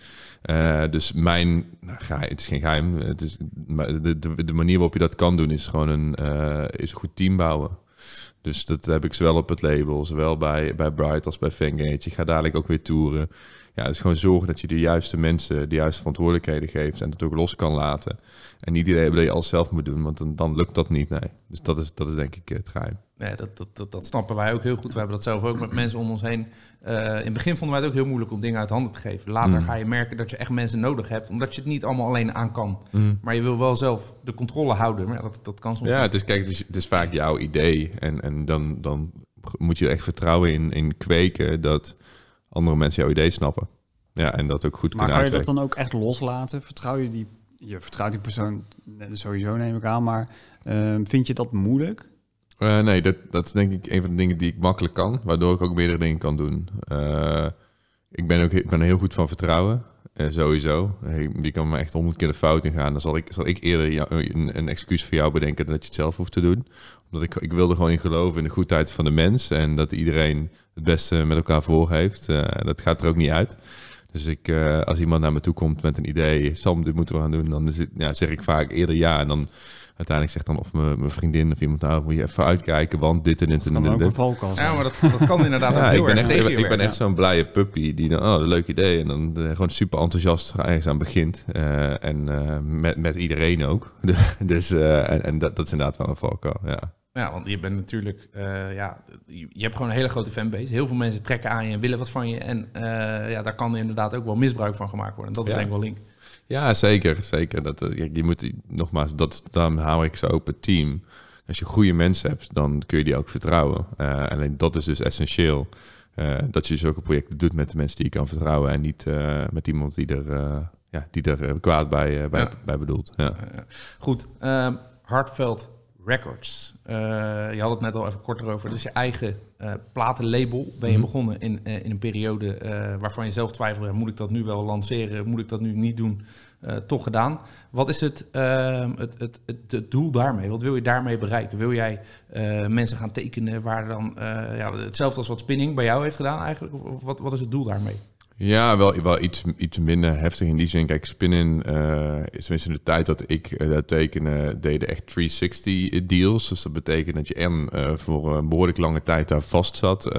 Uh, dus mijn, nou, het is geen geheim, het is, de, de, de manier waarop je dat kan doen is gewoon een, uh, is een goed team bouwen. Dus dat heb ik zowel op het label, zowel bij, bij Bright als bij Fangate. Je gaat dadelijk ook weer toeren ja, dus gewoon zorgen dat je de juiste mensen de juiste verantwoordelijkheden geeft en het ook los kan laten. En niet idee dat je alles zelf moet doen, want dan, dan lukt dat niet. Nee. Dus dat is, dat is denk ik het geheim. Nee, dat, dat, dat, dat snappen wij ook heel goed. We hebben dat zelf ook met mensen om ons heen. Uh, in het begin vonden wij het ook heel moeilijk om dingen uit handen te geven. Later mm. ga je merken dat je echt mensen nodig hebt, omdat je het niet allemaal alleen aan kan. Mm. Maar je wil wel zelf de controle houden. Maar ja, dat, dat kan soms. Ja, het is, kijk, het is, het is vaak jouw idee. En, en dan, dan moet je echt vertrouwen in, in kweken dat andere mensen jouw idee snappen. Ja, en dat ook goed maar kunnen kan je dat dan ook echt loslaten? Vertrouw je die, je vertrouwt die persoon sowieso neem ik aan, maar uh, vind je dat moeilijk? Uh, nee, dat, dat is denk ik een van de dingen die ik makkelijk kan, waardoor ik ook meerdere dingen kan doen. Uh, ik ben ook ik ben heel goed van vertrouwen, uh, sowieso. Die kan me echt honderd keer de fout in gaan. Dan zal ik, zal ik eerder jou, een, een, excuus voor jou bedenken dan dat je het zelf hoeft te doen. Omdat ik, ik wilde gewoon in geloven in de goedheid van de mens en dat iedereen het beste met elkaar voor heeft. dat gaat er ook niet uit. Dus ik, uh, als iemand naar me toe komt met een idee, Sam, dit moeten we gaan doen, dan is het, ja, zeg ik vaak eerder ja. En dan uiteindelijk zegt dan of mijn vriendin of iemand, nou moet je even uitkijken, want dit en dit en dit. dit. Ook ja, maar dat, dat kan inderdaad ja, ik ben echt, ik, ik ben echt zo'n blije puppy die dan, oh, leuk idee. En dan uh, gewoon super enthousiast ergens aan begint. Uh, en uh, met, met iedereen ook. dus, en, en dat, dat is inderdaad wel een valkuil, ja. Ja, want je bent natuurlijk, uh, ja, je hebt gewoon een hele grote fanbase. Heel veel mensen trekken aan je en willen wat van je. En uh, ja, daar kan inderdaad ook wel misbruik van gemaakt worden. En dat is denk ik wel link. Ja, zeker. Zeker. Dat, uh, je moet, nogmaals, dat, dan hou ik zo open team. Als je goede mensen hebt, dan kun je die ook vertrouwen. alleen dat is dus essentieel. dat je zulke projecten doet met de mensen die je kan vertrouwen en niet met iemand die er, ja, die er kwaad bij, bij, bij bedoelt. Ja. Goed, ehm, Hartveld Records. je had het net al even korter over. Dus je eigen uh, platenlabel ben je mhm. begonnen in, in een periode waarvan je zelf twijfelde: moet ik dat nu wel lanceren? Moet ik dat nu niet doen? toch gedaan. Wat is het, het, het, het, doel daarmee? Wat wil je daarmee bereiken? Wil jij mensen gaan tekenen waar dan ja, hetzelfde als wat Spinning bij jou heeft gedaan eigenlijk? Of wat, wat is het doel daarmee? Ja, wel, wel iets, iets minder heftig in die zin. Kijk, Spinnen uh, tenminste in de tijd dat ik uh, dat tekende, deden echt 360 deals. Dus dat betekent dat je en uh, voor een behoorlijk lange tijd daar vast zat.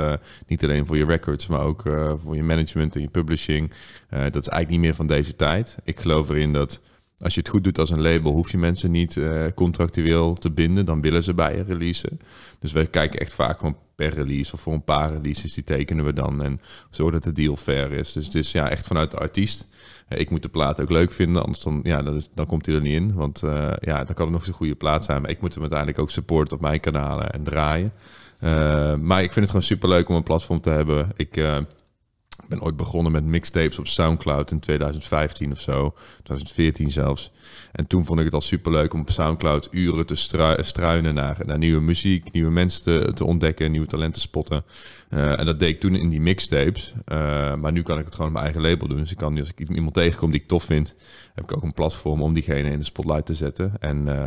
niet alleen voor je records, maar ook voor je management en je publishing. dat is eigenlijk niet meer van deze tijd. Ik geloof erin dat als je het goed doet als een label, hoef je mensen niet contractueel te binden. Dan willen ze bij je releasen. Dus we kijken echt vaak gewoon per release of voor een paar releases, die tekenen we dan. En zodat de deal fair is. Dus het is ja, echt vanuit de artiest. Eh, ik moet de plaat ook leuk vinden, anders dan, ja, dat is, dan komt hij er niet in. Want uh, ja, dan kan het nog zo'n goede plaat zijn. Maar ik moet hem uiteindelijk ook supporten op mijn kanalen en draaien. Maar ik vind het gewoon super leuk om een platform te hebben. Ik ben ooit begonnen met mixtapes op Soundcloud in 2015 of zo, 2014 zelfs. En toen vond ik het al superleuk om op Soundcloud uren te struinen naar, naar nieuwe muziek, nieuwe mensen te, ontdekken, nieuwe talenten spotten. Uh, en dat deed ik toen in die mixtapes. Uh, maar nu kan ik het gewoon op mijn eigen label doen. Dus ik kan, als ik iemand tegenkom die ik tof vind, heb ik ook een platform om diegene in de spotlight te zetten. En uh,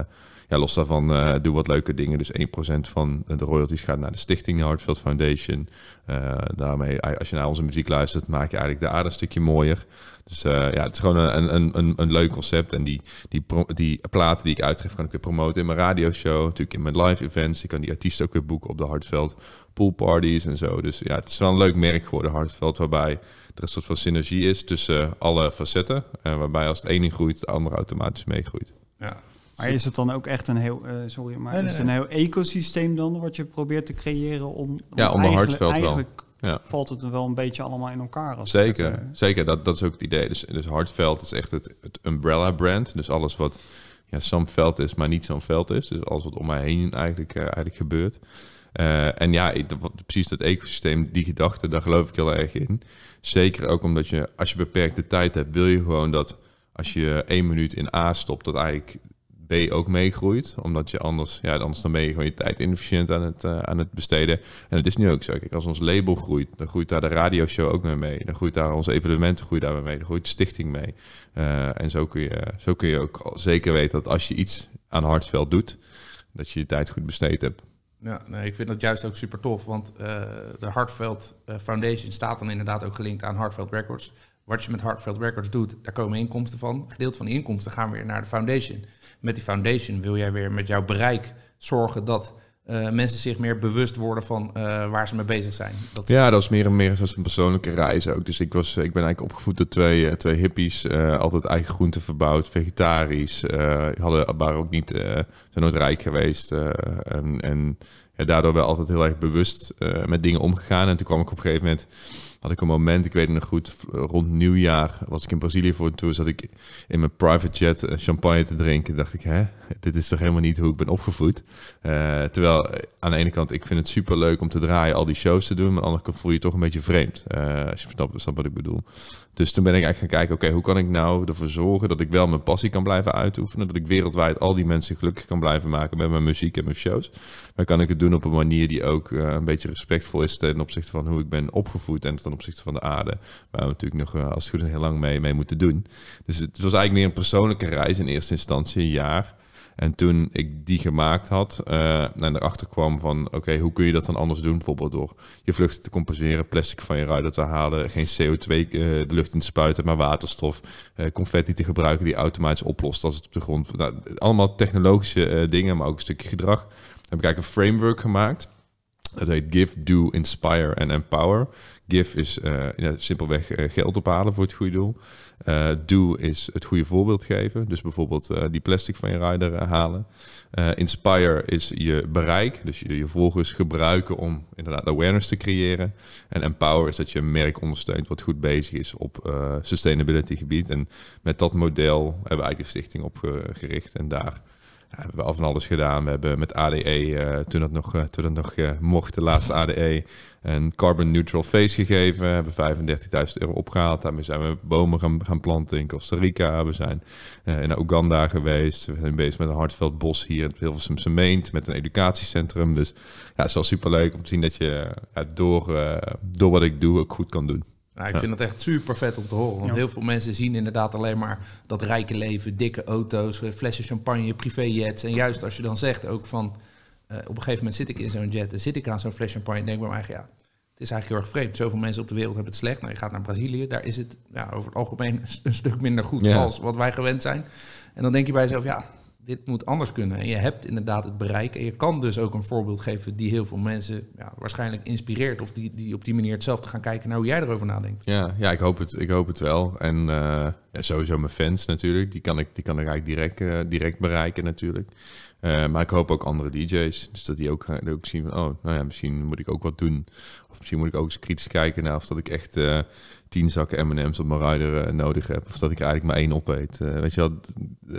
ja, los daarvan uh, doe wat leuke dingen. Dus 1% van de royalties gaat naar de stichting Hartfield Foundation. Uh, daarmee, als je naar onze muziek luistert, maak je eigenlijk de aarde een stukje mooier. Dus uh, ja, het is gewoon een, een, een, een leuk concept. En die, die, die platen die ik uitgeef, kan ik weer promoten in mijn radioshow. Natuurlijk in mijn live events. Ik kan die artiesten ook weer boeken op de Hartveld poolparties en zo. Dus ja, het is wel een leuk merk geworden, Hartveld, waarbij er een soort van synergie is tussen alle facetten. En waarbij als het ene groeit, de andere automatisch meegroeit. Ja, maar is het dan ook echt een heel, uh, sorry, maar is het een heel ecosysteem dan wat je probeert te creëren om? Ja, om de Hartveld eigenlijk Ja. valt het er wel een beetje allemaal in elkaar. Als zeker, het, uh, zeker. Dat, dat is ook het idee. Dus, dus Hartveld is echt het, het umbrella brand. Dus alles wat ja, zo'n veld is, maar niet zo'n veld is. Dus alles wat om mij heen eigenlijk, uh, eigenlijk gebeurt. Uh, en ja, precies dat ecosysteem, die gedachte, daar geloof ik heel erg in. Zeker ook omdat je, als je beperkte tijd hebt, wil je gewoon dat als je één minuut in A stopt, dat eigenlijk B ook meegroeit. Omdat je anders, ja, anders dan ben je gewoon je tijd inefficiënt aan het, uh, aan het besteden. En het is nu ook zo. Kijk, als ons label groeit, dan groeit daar de radioshow ook mee mee. Dan groeit daar onze evenementen groeit daar mee. Dan groeit de stichting mee. Uh, en zo kun, je, zo kun je ook zeker weten dat als je iets aan Hartveld doet, dat je je tijd goed besteed hebt. Ja, nee, ik vind dat juist ook super tof, want uh, de Hartveld Foundation staat dan inderdaad ook gelinkt aan Hartveld Records. Wat je met Hartveld Records doet, daar komen inkomsten van. Gedeelte van die inkomsten gaan weer naar de foundation met die foundation wil jij weer met jouw bereik zorgen dat uh, mensen zich meer bewust worden van uh, waar ze mee bezig zijn. Dat... Ja, dat is meer en meer een persoonlijke reis ook. Dus ik, was, ik ben eigenlijk opgevoed door twee, uh, twee hippies. altijd eigen groenten verbouwd, vegetarisch. hadden, waren ook niet, zijn nooit rijk geweest. en en ja, daardoor wel altijd heel erg bewust met dingen omgegaan. En toen kwam ik op een gegeven moment had ik een moment, ik weet het nog goed, rond nieuwjaar was ik in Brazilië voor een tour, zat ik in mijn private jet eh, champagne te drinken. Dacht ik, hè, dit is toch helemaal niet hoe ik ben opgevoed. Uh, terwijl eh, aan de ene kant, ik vind het super leuk om te draaien, al die shows te doen, maar aan de andere kant voel je, je toch een beetje vreemd. Uh, als je snapt wat ik bedoel. Dus toen ben ik eigenlijk gaan kijken, oké, hoe kan ik nou ervoor zorgen dat ik wel mijn passie kan blijven uitoefenen, dat ik wereldwijd al die mensen gelukkig kan blijven maken met mijn muziek en mijn shows. Maar kan ik het doen op een manier die ook een beetje respectvol is ten opzichte van hoe ik ben opgevoed en ten opzichte van de aarde, waar we natuurlijk nog als het goed heel lang mee, mee moeten doen. Dus het was eigenlijk meer een persoonlijke reis in eerste instantie, een jaar. En toen ik die gemaakt had uh, en erachter kwam van... oké, hoe kun je dat dan anders doen? Bijvoorbeeld door je vluchten te compenseren, plastic van je ruiter te halen... geen CO2 uh, eh, de lucht in te spuiten, maar waterstof. Uh, confetti te gebruiken die automatisch oplost als het op de grond... Nou, allemaal technologische dingen, maar ook een stukje gedrag. heb ik eigenlijk een framework gemaakt. Dat heet Give, Do, Inspire en Empower. Give is ja, simpelweg geld ophalen voor het goede doel. Uh, do is het goede voorbeeld geven. Dus bijvoorbeeld die plastic van je rider halen. inspire is je bereik. Dus je, je volgers gebruiken om inderdaad awareness te creëren. En empower is dat je een merk ondersteunt wat goed bezig is op sustainability gebied. En met dat model hebben we eigenlijk de stichting opgericht. En daar we hebben al van alles gedaan. We hebben met ADE, eh, toen dat nog, uh, toen dat nog uh, mocht, de laatste ADE, een carbon neutral face gegeven. We hebben 35.000 euro opgehaald. Daarmee zijn we bomen gaan, gaan planten in Costa Rica. We zijn in Oeganda geweest. We zijn bezig met een hartveld bos hier in Hilversumse Meent. Met een educatiecentrum. Dus ja, het is wel superleuk om te zien dat je door, door wat ik doe ook goed kan doen. Nou, ik vind het echt super vet om te horen. Want heel veel mensen zien inderdaad alleen maar dat rijke leven, dikke auto's, flessen champagne, privéjets. En juist als je dan zegt ook van, uh, op een gegeven moment zit ik in zo'n jet en zit ik aan zo'n fles champagne en denk bij mij, ja, het is eigenlijk heel erg vreemd. Zoveel mensen op de wereld hebben het slecht. Nou, je gaat naar Brazilië, daar is het ja, over het algemeen een stuk minder goed als wat wij gewend zijn. En dan denk je bij jezelf, ja, dit moet anders kunnen. En je hebt inderdaad het bereik. En je kan dus ook een voorbeeld geven die heel veel mensen ja, waarschijnlijk inspireert. Of die, die op die manier hetzelfde gaan kijken naar hoe jij erover nadenkt. Ja, ja ik, hoop het, ik hoop het wel. En uh, ja, sowieso mijn fans natuurlijk. Die kan ik, die kan ik eigenlijk direct, uh, direct bereiken natuurlijk. Uh, maar ik hoop ook andere DJ's. Dus dat die ook, ook zien van, oh, nou ja, misschien moet ik ook wat doen. Of misschien moet ik ook eens kritisch kijken naar of dat ik echt tien zakken M&M's op mijn rider uh, nodig heb. Of dat ik eigenlijk maar één opeet. Uh, weet je wel,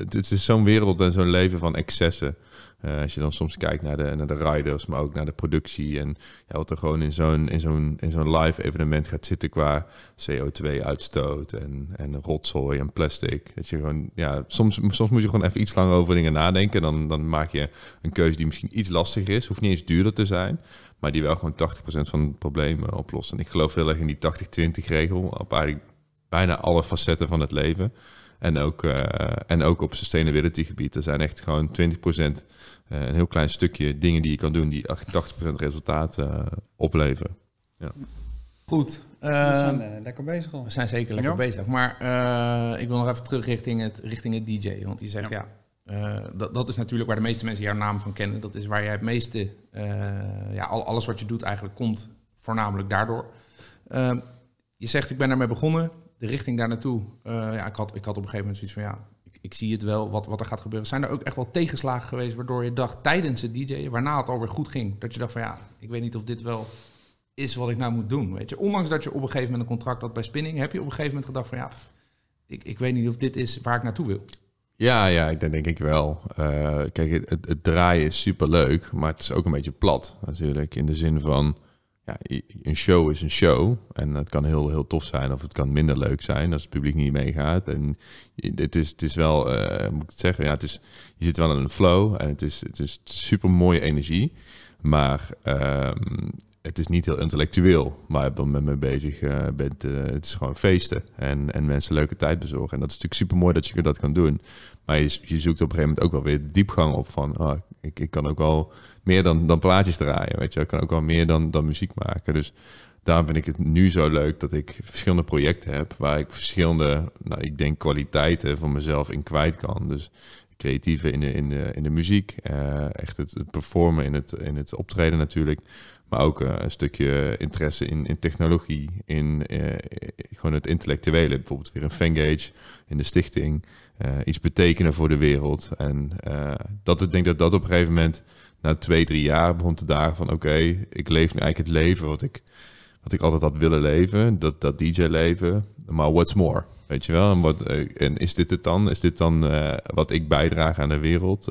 het is zo'n wereld en zo'n leven van excessen. Uh, als je dan soms kijkt naar de, naar de riders, maar ook naar de productie. En ja, wat er gewoon in zo'n, in zo'n, in zo'n live evenement gaat zitten qua CO2-uitstoot en, en rotzooi en plastic. Dat je gewoon, ja, soms, soms moet je gewoon even iets langer over dingen nadenken. Dan, dan maak je een keuze die misschien iets lastiger is. Hoeft niet eens duurder te zijn. Maar die wel gewoon 80% van het probleem oplost. En ik geloof heel erg in die 80-20 regel op eigenlijk bijna alle facetten van het leven. En ook, uh, en ook op sustainability gebied. Er zijn echt gewoon 20% uh, eh, een heel klein stukje dingen die je kan doen die 80% resultaat uh, opleveren. Ja. Goed. we zijn lekker bezig al. We zijn zeker lekker bezig. Maar ik wil nog even terug richting het, richting het DJ. Want die zegt ja uh, dat, dat is natuurlijk waar de meeste mensen jouw naam van kennen. Dat is waar jij het meeste, uh, ja, al, alles wat je doet eigenlijk komt voornamelijk daardoor. Uh, je zegt, ik ben daarmee begonnen, de richting daar naartoe. ja, ik, had, ik had op een gegeven moment zoiets van, ja, ik, ik, zie het wel, wat, wat er gaat gebeuren. Zijn er ook echt wel tegenslagen geweest waardoor je dacht tijdens het DJ, waarna het alweer goed ging, dat je dacht van, ja, ik weet niet of dit wel is wat ik nou moet doen, weet je. Ondanks dat je op een gegeven moment een contract had bij Spinning, heb je op een gegeven moment gedacht van, ja, ik, ik weet niet of dit is waar ik naartoe wil. Ja, ja, ik denk, ik wel. Uh, kijk, het, het, draaien is super leuk, maar het is ook een beetje plat natuurlijk. In de zin van, ja, een show is een show. En het kan heel, heel tof zijn of het kan minder leuk zijn als het publiek niet meegaat. En het is, het is wel, uh, moet ik het zeggen, ja, het is, je zit wel in een flow en het is, het is super mooie energie. Maar uh, het is niet heel intellectueel waar je met me bezig uh, bent. Uh, het is gewoon feesten en, en mensen leuke tijd bezorgen. En dat is natuurlijk super mooi dat je dat kan doen. Maar je, je zoekt op een gegeven moment ook wel weer de diepgang op van... Oh, ik, ik kan ook wel meer dan, dan plaatjes draaien, weet je. Ik kan ook wel meer dan, dan muziek maken. Dus daarom vind ik het nu zo leuk dat ik verschillende projecten heb... waar ik verschillende, nou, ik denk kwaliteiten van mezelf in kwijt kan. Dus creatieve in de, in de, in de muziek. Uh, echt het, het performen in het, in het optreden natuurlijk... Maar ook uh, een stukje interesse in, in technologie, in uh, gewoon het intellectuele. Bijvoorbeeld weer een Fengage in de stichting. Iets betekenen voor de wereld. En dat, ik denk dat dat op een gegeven moment, na twee, drie jaar, begon te dagen van... oké, ik leef nu eigenlijk het leven wat ik, wat ik altijd had willen leven. Dat, dat DJ-leven. Maar what's more? Weet je wel? En, wat, en is dit het dan? Is dit dan wat ik bijdraag aan de wereld?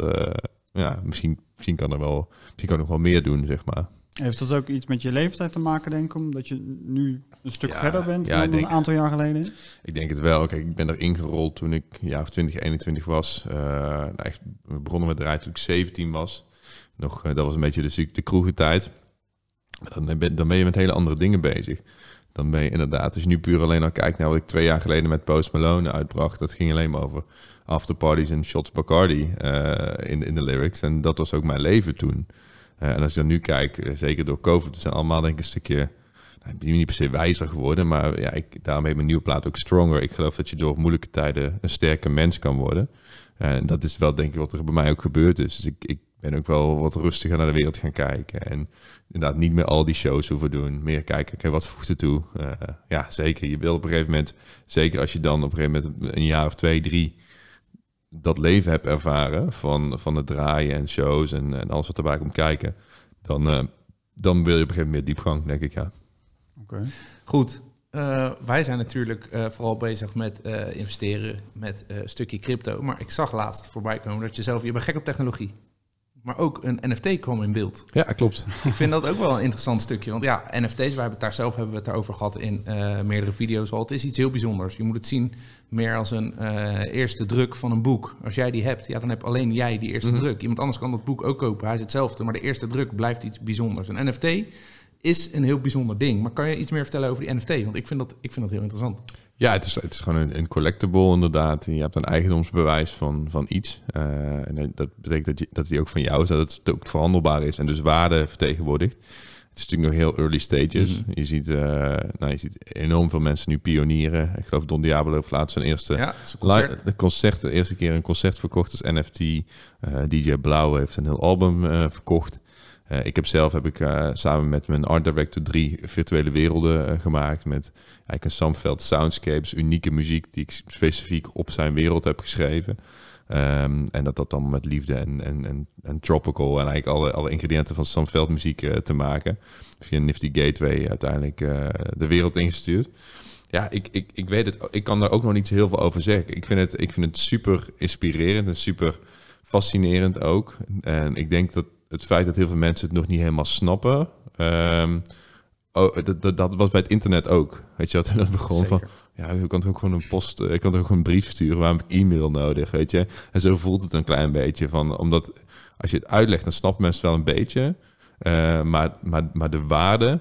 ja, misschien, misschien kan er wel, misschien kan ik nog wel meer doen, zeg maar. Heeft dat ook iets met je leeftijd te maken, denk ik? Omdat je nu een stuk verder bent dan een aantal jaar geleden? Ik denk het wel. Kijk, ik ben er ingerold toen ik ja, of 20, 21 was. Uh, nou, echt, begonnen met draaien toen ik 17 was. Nog, uh, dat was een beetje de, de kroegentijd. Dan ben, dan ben je met hele andere dingen bezig. Dan ben je inderdaad, als je nu puur alleen al kijkt naar wat ik twee jaar geleden met Post Malone uitbracht. Dat ging alleen maar over afterparties en shots Bacardi uh, in, in de lyrics. En dat was ook mijn leven toen. Uh, en als je dan nu kijkt, zeker door COVID, we zijn allemaal denk ik een stukje, nou, niet per se wijzer geworden, maar ja, ik, daarom heeft mijn nieuwe plaat ook Stronger. Ik geloof dat je door moeilijke tijden een sterke mens kan worden. En dat is wel denk ik wat er bij mij ook gebeurd is. Dus ik ben ook wel wat rustiger naar de wereld gaan kijken. En inderdaad niet meer al die shows hoeven doen. Meer kijken, oké, wat voegt er toe? Uh, ja, zeker. Je wil op een gegeven moment, zeker als je dan op een gegeven moment een jaar of twee, drie dat leven heb ervaren van, van het draaien en shows en, en alles wat erbij komt kijken, dan, uh, dan wil je op een gegeven moment meer diepgang, denk ik, ja. Oké. Goed. eh, wij zijn natuurlijk eh, vooral bezig met eh, investeren met eh, een stukje crypto. Maar ik zag laatst voorbij komen dat je zelf, je bent gek op technologie. Maar ook een NFT kwam in beeld. Ja, klopt. Ik vind dat ook wel een interessant stukje. Want ja, NFT's, wij hebben het daar zelf hebben we het daarover gehad in eh, meerdere video's al. Het is iets heel bijzonders. Je moet het zien meer als een eh, eerste druk van een boek. Als jij die hebt, ja, dan heb alleen jij die eerste Mhm. druk. Iemand anders kan dat boek ook kopen. Hij is hetzelfde, maar de eerste druk blijft iets bijzonders. Een NFT is een heel bijzonder ding. Maar kan je iets meer vertellen over die NFT? Want ik vind dat, ik vind dat heel interessant. Ja, het is, het is gewoon een, een collectible inderdaad. Je hebt een eigendomsbewijs van, van iets. Eh, en dat betekent dat, je, dat die ook van jou is, dat het ook verhandelbaar is en dus waarde vertegenwoordigt. Het is natuurlijk nog heel early stages. Mhm. je, ziet, eh, nou, je ziet enorm veel mensen nu pionieren. Ik geloof Don Diablo heeft laatst zijn eerste Ja, concert. De concert, de eerste keer een concert verkocht als NFT. Eh, DJ Blauw heeft een heel album verkocht. Eh, ik heb zelf heb ik, eh, samen met mijn art director drie virtuele werelden eh, gemaakt. Met eigenlijk een Samveld Soundscapes, unieke muziek die ik specifiek op zijn wereld heb geschreven. Ehm, en dat dat dan met liefde en, en, en, tropical en eigenlijk alle, alle ingrediënten van Samveld muziek te maken. Via Nifty Gateway uiteindelijk de wereld ingestuurd. Ja, ik, ik, ik weet het. Ik kan daar ook nog niet zo heel veel over zeggen. Ik vind het, ik vind het super inspirerend en super fascinerend ook. En ik denk dat het feit dat heel veel mensen het nog niet helemaal snappen. ehm, oh, dat, dat, dat was bij het internet ook. Weet je dat begon van. Ja, je kan toch ook gewoon een post, eh, je kan toch ook gewoon een brief sturen. Waarom heb ik e-mail nodig, weet je? En zo voelt het een klein beetje van, omdat als je het uitlegt, dan snappen mensen wel een beetje. Eh, maar, maar, maar de waarde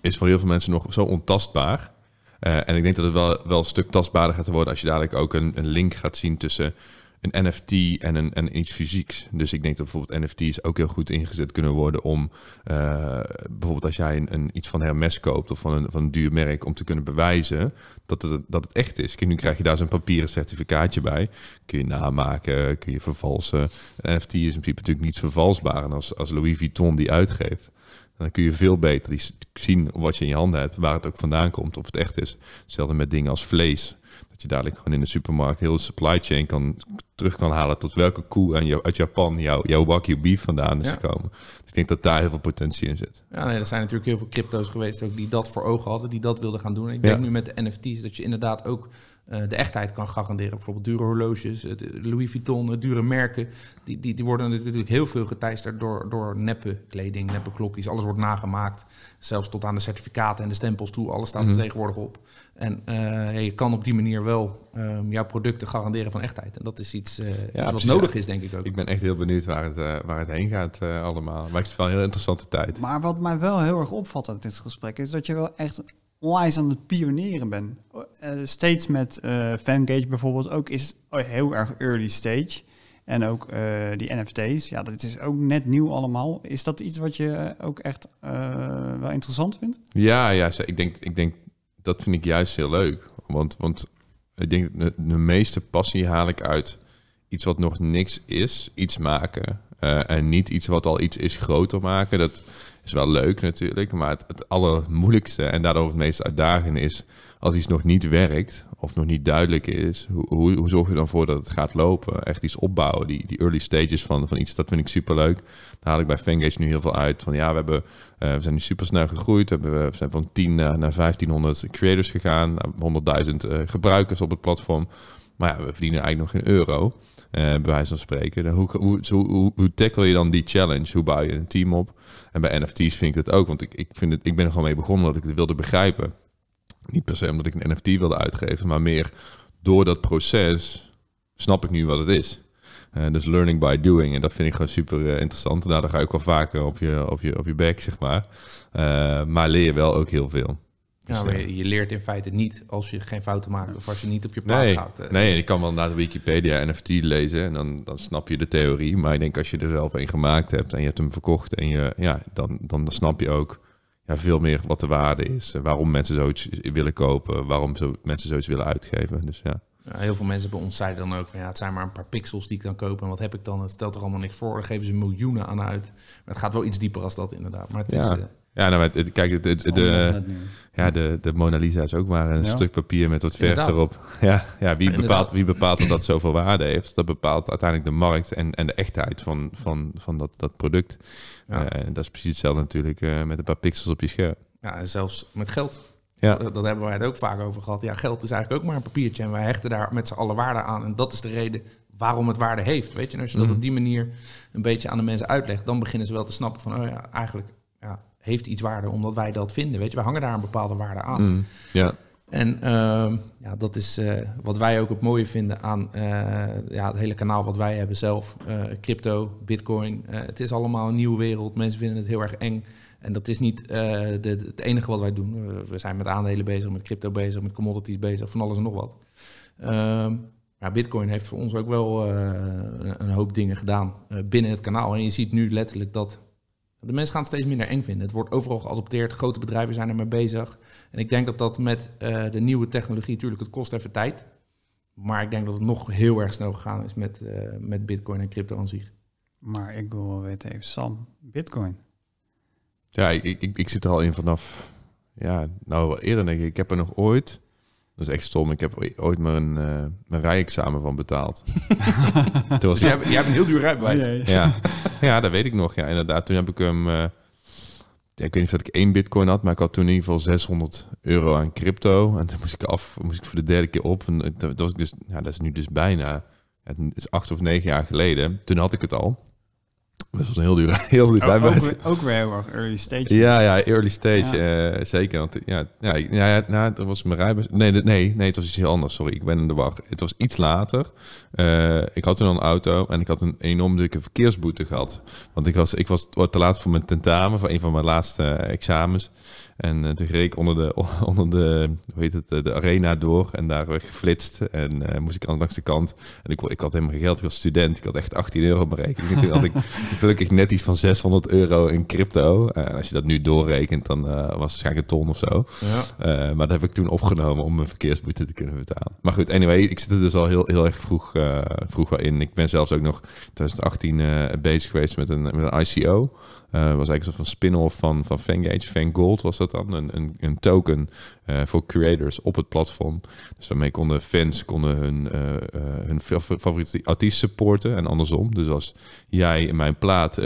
is voor heel veel mensen nog zo ontastbaar. Eh, en ik denk dat het wel, wel een stuk tastbaarder gaat worden als je dadelijk ook een, een link gaat zien tussen een NFT en, een, en iets fysieks. Dus ik denk dat bijvoorbeeld NFT's ook heel goed ingezet kunnen worden om eh, bijvoorbeeld als jij een, iets van Hermes koopt of van een, van een duur merk om te kunnen bewijzen dat het, dat het echt is. Kijk, nu krijg je daar zo'n papieren certificaatje bij. Kun je namaken, kun je vervalsen. NFT is in principe natuurlijk niet vervalsbaar. En als, als Louis Vuitton die uitgeeft, dan kun je veel beter zien wat je in je handen hebt, waar het ook vandaan komt, of het echt is. Hetzelfde met dingen als vlees. Dat je dadelijk gewoon in de supermarkt heel de supply chain kan, terug kan halen tot welke koe aan jou, uit Japan jouw jouw Wagyu beef vandaan is Ja. gekomen. Dus ik denk dat daar heel veel potentie in zit. Ja, nee, er zijn natuurlijk heel veel crypto's geweest ook die dat voor ogen hadden, die dat wilden gaan doen. En ik Ja. denk nu met de NFT's dat je inderdaad ook de echtheid kan garanderen. Bijvoorbeeld dure horloges, eh, Louis Vuitton, eh, dure merken. Die, die, die worden natuurlijk heel veel geteisterd door, door neppe kleding, neppe klokjes. Alles wordt nagemaakt. Zelfs tot aan de certificaten en de stempels toe. Alles staat er Mhm. tegenwoordig op. En eh, je kan op die manier wel ehm, jouw producten garanderen van echtheid. En dat is iets, eh, iets wat precies. nodig is, denk ik ook. Ik ben echt heel benieuwd waar het, eh, waar het heen gaat eh, allemaal. Maar het is wel een heel interessante tijd. Maar wat mij wel heel erg opvalt uit dit gesprek is dat je wel echt onwijs aan het pionieren bent. Eh, steeds met eh Fangage bijvoorbeeld ook is heel erg early stage. En ook eh, die NFT's, ja, dat is ook net nieuw allemaal. Is dat iets wat je ook echt wel interessant vindt? Ja, ja ik, denk, ik denk dat vind ik juist heel leuk. Want, want ik denk de, de meeste passie haal ik uit iets wat nog niks is, iets maken. En niet iets wat al iets is groter maken. Dat is wel leuk natuurlijk. Maar het, het allermoeilijkste en daardoor het meest uitdagende is als iets nog niet werkt of nog niet duidelijk is. Hoe, hoe, zorg je dan voor dat het gaat lopen? Echt iets opbouwen. Die, die early stages van, van iets, dat vind ik super leuk. Daar haal ik bij Fangage nu heel veel uit. Van ja, we hebben eh, we zijn nu super snel gegroeid. We, hebben, we zijn van 10 naar, naar 1500 creators gegaan. naar 100.000 eh, gebruikers op het platform. Maar ja, we verdienen eigenlijk nog geen euro. Eh bij wijze van spreken. Hoe, hoe, hoe, hoe tackle je dan die challenge? Hoe bouw je een team op? En bij NFT's vind ik dat ook. Want ik, ik, vind het, ik ben er gewoon mee begonnen omdat ik het wilde begrijpen. Niet per se omdat ik een NFT wilde uitgeven. Maar meer door dat proces snap ik nu wat het is. Eh, dus learning by doing. En dat vind ik gewoon super eh, interessant. En daardoor ga ik wel vaker op je, op je, op je back, zeg maar. Maar leer wel ook heel veel. Ja, maar eh, je, je leert in feite niet als je geen fouten maakt of als je niet op je paard Nee, gaat. eh. nee, je kan wel naar de Wikipedia NFT lezen en dan, dan snap je de theorie. Maar ik denk als je er zelf een gemaakt hebt en je hebt hem verkocht en je, ja, dan, dan snap je ook ja, veel meer wat de waarde is. eh, Waarom mensen zoiets willen kopen, waarom zo, mensen zoiets willen uitgeven. Dus ja. Ja, heel veel mensen bij ons zeiden dan ook van ja, het zijn maar een paar pixels die ik dan koop. En wat heb ik dan? Het stelt er allemaal niks voor. Daar geven ze miljoenen aan uit. Maar het gaat wel iets dieper als dat inderdaad. Maar het is, Ja. Ja, nou, maar het- kijk, het, het- Allemaal de, ja, de, de Mona Lisa is ook maar een Ja. stuk papier met wat verf erop. Ja, ja wie, Inderdaad. bepaalt, wie bepaalt dat dat zoveel waarde heeft? Dat bepaalt uiteindelijk de markt en, en de echtheid van, van, van dat, dat product. ja. Eh, en dat is precies hetzelfde natuurlijk eh, met een paar pixels op je scherm. ja, en zelfs met geld. Ja. Dat, dat hebben wij het ook vaak over gehad. Ja, geld is eigenlijk ook maar een papiertje en wij hechten daar met z'n allen waarde aan. En dat is de reden waarom het waarde heeft. Weet je, en als je dat Mhm. op die manier een beetje aan de mensen uitlegt, dan beginnen ze wel te snappen van, oh ja, eigenlijk ja, heeft iets waarde omdat wij dat vinden. Weet je, we hangen daar een bepaalde waarde aan. Mm, ja. En ehm, ja, dat is eh, wat wij ook het mooie vinden aan eh, ja, het hele kanaal wat wij hebben zelf. Eh, crypto, bitcoin. Het is allemaal een nieuwe wereld. Mensen vinden het heel erg eng. En dat is niet de, de- het enige wat wij doen. We- zijn met aandelen bezig, met crypto bezig, met commodities bezig, van alles en nog wat. Ehm, ja, bitcoin heeft voor ons ook wel een, hoop dingen gedaan binnen het kanaal. En je ziet nu letterlijk dat de mensen gaan het steeds minder eng vinden. Het wordt overal geadopteerd. Grote bedrijven zijn ermee bezig. En ik denk dat dat met eh, de nieuwe technologie, natuurlijk, het kost even tijd. Maar ik denk dat het nog heel erg snel gegaan is met, eh, met bitcoin en crypto aan zich. Maar ik wil wel weten even, Sam, bitcoin. Ja, ik, ik, ik zit er al in vanaf... Ja, nou eerder denk ik. Ik heb er nog ooit... Dat is echt stom. Ik heb ooit mijn, eh mijn rijexamen van betaald. Toen was Dus jij, ik, hebt- jij hebt een heel duur rijbewijs. Ja. ja, dat weet ik nog. Ja, inderdaad. Toen heb ik hem... eh, ja, ik weet niet of dat ik één bitcoin had, maar ik had toen in ieder geval 600 euro aan crypto. En toen moest ik af, moest ik voor de derde keer op. En dat dat was ik dus, ja, dat is nu dus bijna, het is acht of negen jaar geleden. Toen had ik het al. Dat was een heel duur, heel duur Ook, rijbewijs. ook, weer- ook weer heel erg early stage. Ja, ja, early stage, eh, zeker. Want ja, ja, ja, nou, dat was mijn rijbewijs. Nee, nee, nee, het was iets heel anders. Sorry, ik ben in de war. Het was iets later. Eh, ik had toen al een auto en ik had een enorm dikke verkeersboete gehad. Want ik was, ik was te laat voor mijn tentamen, voor een van mijn laatste eh, examens. En eh, toen reed ik onder de, onder de, hoe heet het, eh, de arena door en daar werd geflitst. En eh, moest ik aan langs de kant. En ik, ik had helemaal geen geld, ik was student. Ik had echt 18 euro rekening. En toen had ik gelukkig net iets van 600 euro in crypto. En als je dat nu doorrekent, dan was het waarschijnlijk een ton of zo. Ja. Maar dat heb ik toen opgenomen om mijn verkeersboete te kunnen betalen. Maar goed, anyway, ik zit er dus al heel, heel erg vroeg, vroeg wel in. Ik ben zelfs ook nog 2018 eh, bezig geweest met een, met een ICO. Eh was eigenlijk een soort van spin-off van, van Fangage. Fangold was dat dan. Een, een, een token eh, voor creators op het platform. Dus daarmee konden fans konden hun, eh, hun fa- favoriete artiest supporten en andersom. Dus als jij mijn plaat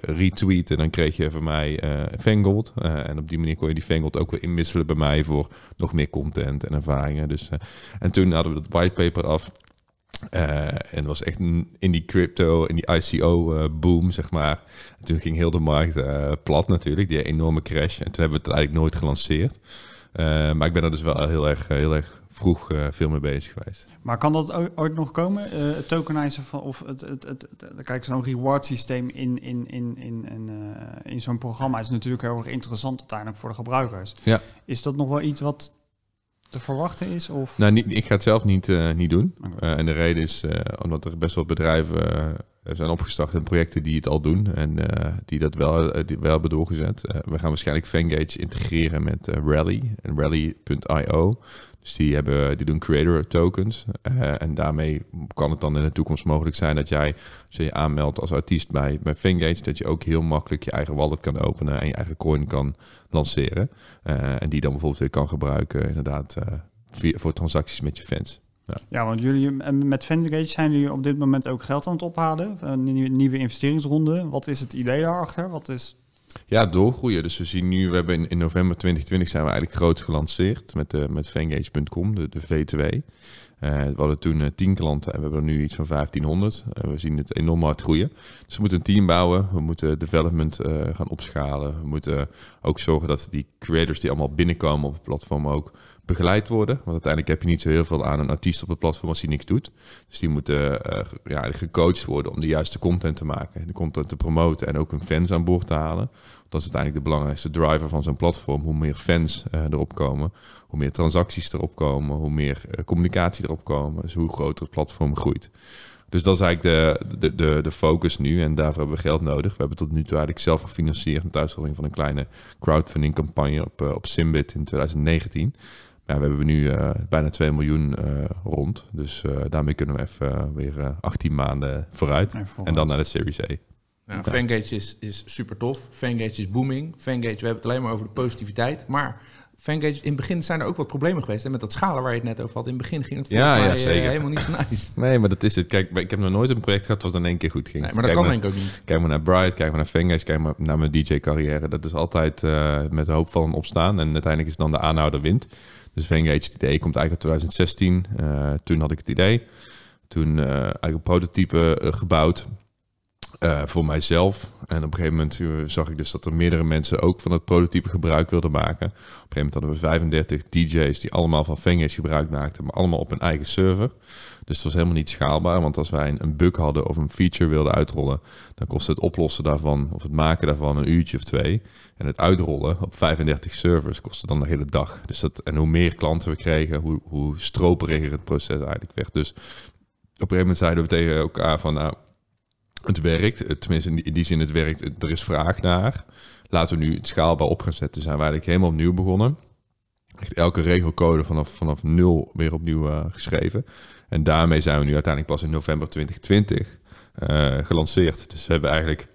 retweette, dan kreeg je van mij Fangold. En op die manier kon je die Fangold ook weer inwisselen bij mij voor nog meer content en ervaringen. Dus, en toen hadden we dat whitepaper af. Eh, en het was echt in die crypto, in die ICO-boom, zeg maar. En toen ging heel de markt eh, plat natuurlijk, die enorme crash. En toen hebben we het eigenlijk nooit gelanceerd. Eh, maar ik ben er dus wel heel erg, heel erg vroeg eh, veel mee bezig geweest. Maar kan dat ooit nog komen? Eh, het tokenizen van, of het, het, het, het- kijk, zo'n reward systeem in, in, in, in, in, eh, in zo'n programma is natuurlijk heel erg interessant uiteindelijk voor de gebruikers. Ja. Is dat nog wel iets wat te verwachten is? Of? Nou, niet, ik ga het zelf niet, eh, niet doen. Eh, en de reden is eh, omdat er best wel bedrijven zijn opgestart en projecten die het al doen en die dat wel, die wel hebben doorgezet. We gaan waarschijnlijk Fangage integreren met Rally en Rally.io. Dus die, hebben, die doen creator tokens. Eh, en daarmee kan het dan in de toekomst mogelijk zijn dat jij, als je je aanmeldt als artiest bij, bij Fangage, dat je ook heel makkelijk je eigen wallet kan openen en je eigen coin kan lanceren. Eh, en die dan bijvoorbeeld weer kan gebruiken, inderdaad, eh, via, voor transacties met je fans. Ja, want jullie met Fendgate zijn jullie op dit moment ook geld aan het ophalen. Een nieuwe investeringsronde. Wat is het idee daarachter? Wat is... Ja, doorgroeien. Dus we zien nu, we hebben in, november 2020 zijn we eigenlijk groot gelanceerd met, de met Fangage.com, de, de V2. Eh, we hadden toen eh, 10 klanten en we hebben er nu iets van 1500. Eh, we zien het enorm hard groeien. Dus we moeten een team bouwen, we moeten development eh, gaan opschalen. We moeten ook zorgen dat die creators die allemaal binnenkomen op het platform ook begeleid worden. Want uiteindelijk heb je niet zo heel veel aan een artiest op het platform als hij niks doet. Dus die moeten eh, ja, gecoacht worden om de juiste content te maken. De content te promoten en ook hun fans aan boord te halen. Dat is uiteindelijk de belangrijkste driver van zo'n platform. Hoe meer fans eh, erop komen, hoe meer transacties erop komen, hoe meer eh, communicatie erop komen. Dus hoe groter het platform groeit. Dus dat is eigenlijk de, de, de, de focus nu en daarvoor hebben we geld nodig. We hebben tot nu toe eigenlijk zelf gefinancierd met uitzondering van een kleine crowdfunding campagne op, eh, op Simbit in 2019. Maar we hebben nu bijna 2 miljoen rond. Dus daarmee kunnen we even weer eh, 18 maanden vooruit. En dan naar de Series A. Ja, Fangage is, is super tof. Fangage is booming. Fangage, we hebben het alleen maar over de positiviteit. Maar Fangage, in het begin zijn er ook wat problemen geweest. En met dat schalen waar je het net over had. In het begin ging het Ja, volgens ja, mij, eh, zeker. helemaal niet zo nice. Nee, maar dat is het. Kijk, ik heb nog nooit een project gehad wat in één keer goed ging. Nee, maar dat Kijk kan denk ik ook niet. Kijk maar naar Bright, kijk maar naar Fangage, kijk maar naar mijn DJ-carrière. Dat is altijd eh, met de hoop van opstaan. En uiteindelijk is dan de aanhouder wint. Dus Fangage, het idee komt eigenlijk uit 2016. Eh, toen had ik het idee. Toen eigenlijk een prototype gebouwd eh, voor mijzelf. En op een gegeven moment eh, zag ik dus dat er meerdere mensen ook van het prototype gebruik wilden maken. Op een gegeven moment hadden we 35 DJ's die allemaal van Fangage gebruik maakten, maar allemaal op een eigen server. Dus het was helemaal niet schaalbaar, want als wij een, een bug hadden of een feature wilden uitrollen, dan kostte het oplossen daarvan of het maken daarvan een uurtje of twee. En het uitrollen op 35 servers kostte dan de hele dag. Dus dat, en hoe meer klanten we kregen, hoe, hoe stroperiger het proces eigenlijk werd. Dus op een gegeven moment zeiden we tegen elkaar van, nou, het werkt. Het- Tenminste, in die, in die zin, het werkt. Het- Er is vraag naar. Laten we nu het schaalbaar op gaan zetten. Zijn we eigenlijk helemaal opnieuw begonnen. Echt elke regelcode vanaf, vanaf nul weer opnieuw eh, geschreven. En daarmee zijn we nu uiteindelijk pas in november 2020 eh, gelanceerd. Dus we hebben eigenlijk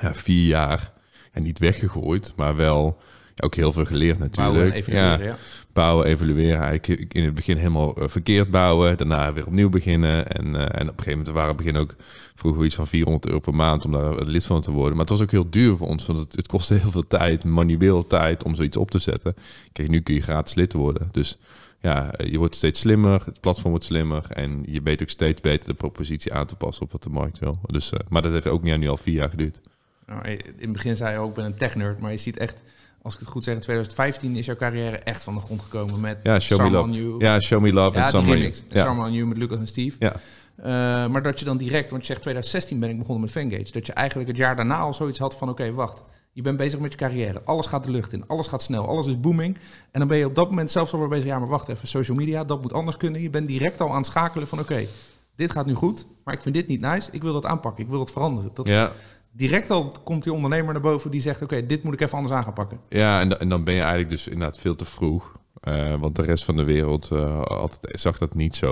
ja, vier jaar niet weggegooid, maar wel ook heel veel geleerd natuurlijk. Bouwen en evalueren, ja, bouwen, evalueren. Eigenlijk in het begin helemaal eh, verkeerd bouwen, daarna weer opnieuw beginnen. En, eh, en op een gegeven moment waren we begin ook vroeger iets van 400 euro per maand om daar lid van te worden. Maar het was ook heel duur voor ons, want het, het kostte heel veel tijd, manueel tijd om zoiets op te zetten. Kijk, nu kun je gratis lid worden. Dus ja, eh, je wordt steeds slimmer, het platform wordt slimmer en je weet ook steeds beter de propositie aan te passen op wat de markt wil. Dus, eh, maar dat heeft ook niet, nu al vier jaar geduurd. Nou, in het begin zei je ook, ik ben een tech-nerd. Maar je ziet echt, als ik het goed zeg, in 2015 is jouw carrière echt van de grond gekomen met Ja, Show Me Love. New. Ja, Show Me Love Ja, en Summer. remix. Ja. New met Lucas en Steve. Ja. Eh, maar dat je dan direct, want je zegt 2016 ben ik begonnen met Fangage. Dat je eigenlijk het jaar daarna al zoiets had van, oké, wacht. Je bent bezig met je carrière. Alles gaat de lucht in. Alles gaat snel. Alles is booming. En dan ben je op dat moment zelfs al weer bezig. Ja, maar wacht even. Social media, dat moet anders kunnen. Je bent direct al aan het schakelen van, oké, dit gaat nu goed. Maar ik vind dit niet nice. Ik wil dat aanpakken. Ik wil dat veranderen. Dat, Ja, direct al komt die ondernemer naar boven die zegt: Oké, dit moet ik even anders aan gaan pakken. Ja, en, en dan ben je eigenlijk dus inderdaad veel te vroeg. Eh, want de rest van de wereld eh, altijd, zag dat niet zo.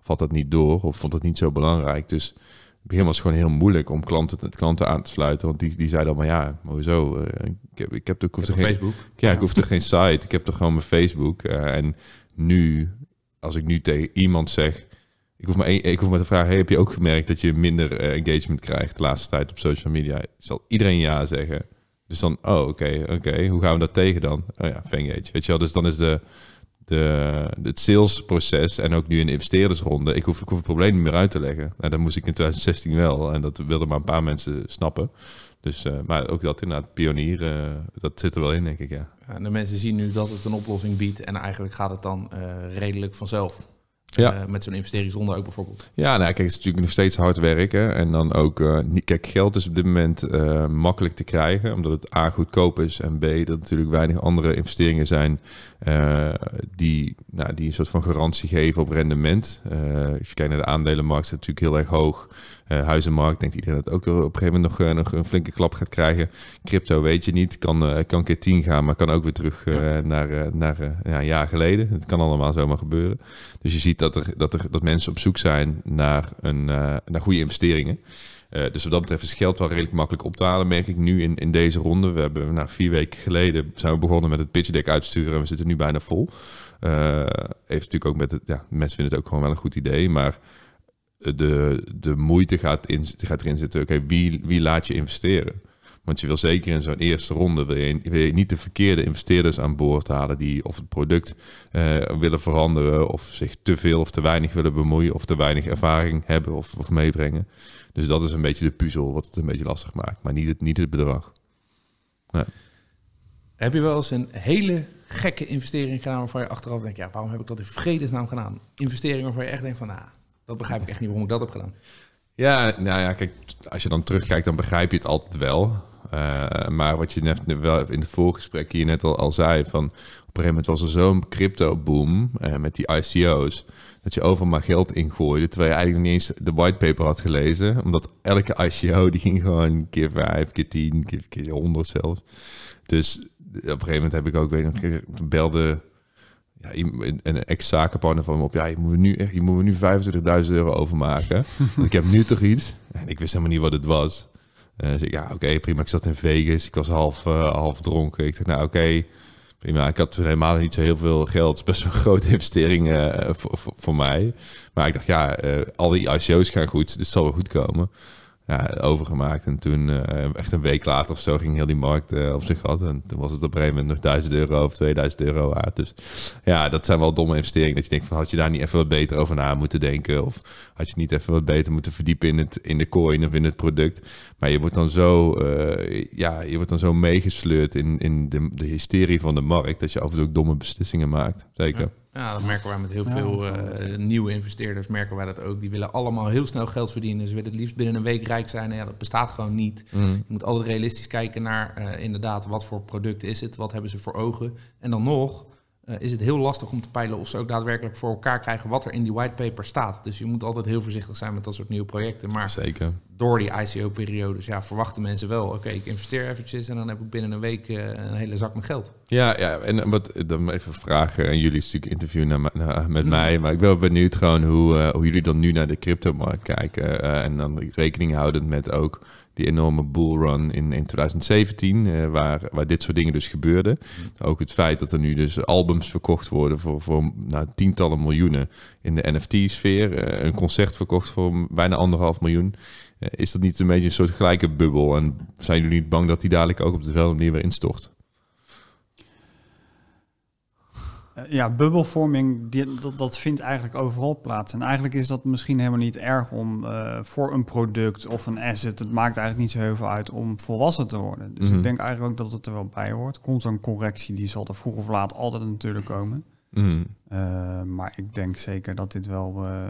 Of had dat niet door, of vond het niet zo belangrijk. Dus het begin was gewoon heel moeilijk om klanten, te- klanten aan te sluiten. Want die, die zeiden allemaal, ja, hoezo? eh, ik, heb, ik, heb, toch- ik hoef geen, Facebook. ja, ik hoef geen site. Ik heb toch gewoon mijn Facebook. en nu, als ik nu tegen iemand zeg... Ik hoef maar, één, ik hoef maar te vragen, heb je ook gemerkt dat je minder eh, engagement krijgt de laatste tijd op social media? Zal iedereen ja zeggen. Dus dan, oh, oké, oké. Hoe gaan we dat tegen dan? Oh ja, Fangage. Weet je wel, dus dan is de, de, het salesproces en ook nu in de investeerdersronde, ik hoef, ik hoef het probleem niet meer uit te leggen. Nou, dat moest ik in 2016 wel en dat wilden maar een paar mensen snappen. Dus, eh, maar ook dat inderdaad, pionier, eh, dat zit er wel in, denk ik, ja. Ja, en de mensen zien nu dat het een oplossing biedt. En eigenlijk gaat het dan redelijk vanzelf. Ja. Eh, met zo'n investeringsronde ook bijvoorbeeld. Ja, nou, kijk, het is natuurlijk nog steeds hard werken. En dan ook, niet, kijk, geld is op dit moment eh, makkelijk te krijgen, omdat het A goedkoop is en B dat natuurlijk weinig andere investeringen zijn eh, die, nou, die een soort van garantie geven op rendement. Eh, als je kijkt naar de aandelenmarkt, is het natuurlijk heel erg hoog. Eh, huizenmarkt denkt iedereen dat ook op een gegeven moment nog, nog een flinke klap gaat krijgen. Crypto weet je niet, kan, kan keer 10 gaan, maar kan ook weer terug naar, naar ja, een jaar geleden. Het kan allemaal zomaar gebeuren. Dus je ziet dat, er, dat, er, dat mensen op zoek zijn naar, een, naar goede investeringen. Eh, dus wat dat betreft is geld wel redelijk makkelijk op te halen, merk ik nu in, in deze ronde. We hebben nou, vier weken geleden zijn we begonnen met het pitch deck uitsturen en we zitten nu bijna vol. Eh, heeft natuurlijk ook met het, ja, mensen vinden het ook gewoon wel een goed idee, maar de, de moeite gaat, in, gaat erin zitten, oké, wie, wie laat je investeren? Want je wil zeker in zo'n eerste ronde wil je, wil je niet de verkeerde investeerders aan boord halen die of het product eh, willen veranderen of zich te veel of te weinig willen bemoeien of te weinig ervaring hebben of, of meebrengen. Dus dat is een beetje de puzzel wat het een beetje lastig maakt, maar niet het, niet het bedrag. Heb je wel eens een hele gekke investering gedaan waarvan je achteraf denkt: Ja, waarom heb ik dat in vredesnaam gedaan? Investeringen waarvan je echt denkt: van, Nou, dat begrijp ik echt niet waarom ik dat heb gedaan. Ja, nou ja, kijk, als je dan terugkijkt, dan begrijp je het altijd wel. Eh, maar wat je net wel in het voorgesprek hier net al, al zei, van op een gegeven moment was er zo'n crypto-boom eh, met die ICO's, dat je overal maar geld ingooide, terwijl je eigenlijk niet eens de whitepaper had gelezen, omdat elke ICO die ging gewoon keer vijf, keer tien, keer, keer honderd zelfs. Dus op een gegeven moment heb ik ook, ik nog, belde ja, een, een ex-zakenpartner van me op. Ja, je moet nu, echt, je moet nu 25.000 euro overmaken. Ik heb nu toch iets. En ik wist helemaal niet wat het was. Eh dus ik, ja, oké, prima. Ik zat in Vegas. Ik was half, eh, half dronken. Ik dacht, nou oké, prima. Ik had helemaal niet zo heel veel geld. Het is best wel een grote investering eh, voor, voor, voor mij. Maar ik dacht, ja, al die ICO's gaan goed, dus het zal wel goed komen. Ja, overgemaakt. En toen, eh, echt een week later of zo, ging heel die markt eh, op zich gat. En toen was het op een gegeven moment nog 1000 euro of 2000 euro waard. Dus ja, dat zijn wel domme investeringen. Dat je denkt van, had je daar niet even wat beter over na moeten denken? Of had je niet even wat beter moeten verdiepen in, het, in de coin of in het product? Maar je wordt dan zo, eh, ja, je wordt dan zo meegesleurd in, in de, de hysterie van de markt... dat je af en toe ook domme beslissingen maakt. Zeker. Ja, dat merken wij met heel Ja, veel eh, nieuwe investeerders. Merken wij dat ook. Die willen allemaal heel snel geld verdienen. Ze willen het liefst binnen een week rijk zijn. En ja, dat bestaat gewoon niet. Mm. Je moet altijd realistisch kijken naar eh, inderdaad wat voor product is het, wat hebben ze voor ogen. En dan nog is het heel lastig om te peilen of ze ook daadwerkelijk voor elkaar krijgen wat er in die whitepaper staat. Dus je moet altijd heel voorzichtig zijn met dat soort nieuwe projecten. Maar Zeker. door die ICO-periodes ja, verwachten mensen wel, oké, ik investeer eventjes en dan heb ik binnen een week eh, een hele zak met geld. Ja, ja, en wat dan even vragen en jullie natuurlijk interview naar, me- naar- met mij, maar ik ben benieuwd gewoon hoe, eh, hoe jullie dan nu naar de cryptomarkt kijken eh, en dan rekening houdend met ook die enorme bullrun in, in 2017, eh, waar, waar dit soort dingen dus gebeurden. Ook het feit dat er nu dus albums verkocht worden voor, voor nou, tientallen miljoenen in de NFT-sfeer, eh, een concert verkocht voor bijna anderhalf miljoen. Eh, is dat niet een beetje een soort gelijke bubbel en zijn jullie niet bang dat die dadelijk ook op dezelfde manier weer instort? Ja, bubbelvorming, die, dat, dat vindt eigenlijk overal plaats. En eigenlijk is dat misschien helemaal niet erg om eh, voor een product of een asset, het maakt eigenlijk niet zo heel veel uit om volwassen te worden. Dus Mhm. ik denk eigenlijk ook dat het er wel bij hoort. Komt zo'n correctie, die zal er vroeg of laat altijd natuurlijk komen. Mhm. Eh, maar ik denk zeker dat dit wel eh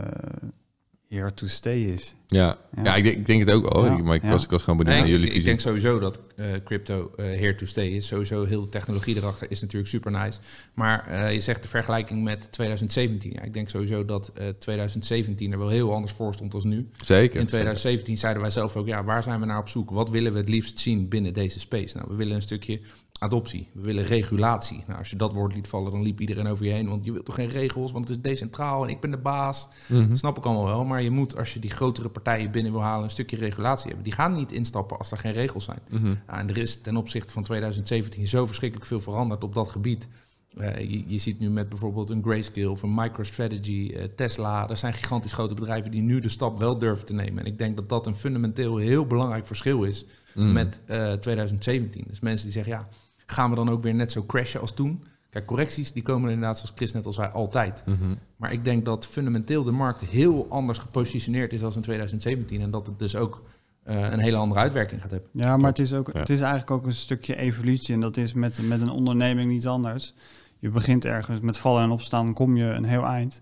here to stay is. Ja, ja. Ja. ik, denk, ik denk het ook al. Ja, Maar ik, was, ik was gewoon benieuwd Nee, naar ik, jullie ik visie. denk sowieso dat eh, crypto eh, here to stay is. Sowieso heel de technologie erachter is natuurlijk super nice. Maar eh, je zegt de vergelijking met 2017. Ja, ik denk sowieso dat eh 2017 er wel heel anders voor stond als nu. Zeker. In 2017 zeiden wij zelf ook, ja, waar zijn we naar op zoek? Wat willen we het liefst zien binnen deze space? Nou, we willen een stukje adoptie. We willen regulatie. Nou, als je dat woord liet vallen, dan liep iedereen over je heen. Want je wilt toch geen regels, want het is decentraal en ik ben de baas. Mhm. Dat snap ik allemaal wel. Maar je moet, als je die grotere partijen binnen wil halen, een stukje regulatie hebben. Die gaan niet instappen als er geen regels zijn. Mhm. Ja, en er is ten opzichte van 2017 zo verschrikkelijk veel veranderd op dat gebied. Eh, je, je ziet nu met bijvoorbeeld een Grayscale of een MicroStrategy, eh, Tesla. Er zijn gigantisch grote bedrijven die nu de stap wel durven te nemen. En ik denk dat dat een fundamenteel heel belangrijk verschil is Mhm. met eh, 2017. Dus mensen die zeggen, ja, gaan we dan ook weer net zo crashen als toen? Kijk, correcties die komen er inderdaad, zoals Chris net al zei, altijd. Mhm. Maar ik denk dat fundamenteel de markt heel anders gepositioneerd is als in 2017. En dat het dus ook eh, een hele andere uitwerking gaat hebben. Ja, maar het is, ook, Ja. het is eigenlijk ook een stukje evolutie. En dat is met, met een onderneming niet anders. Je begint ergens met vallen en opstaan, dan kom je een heel eind.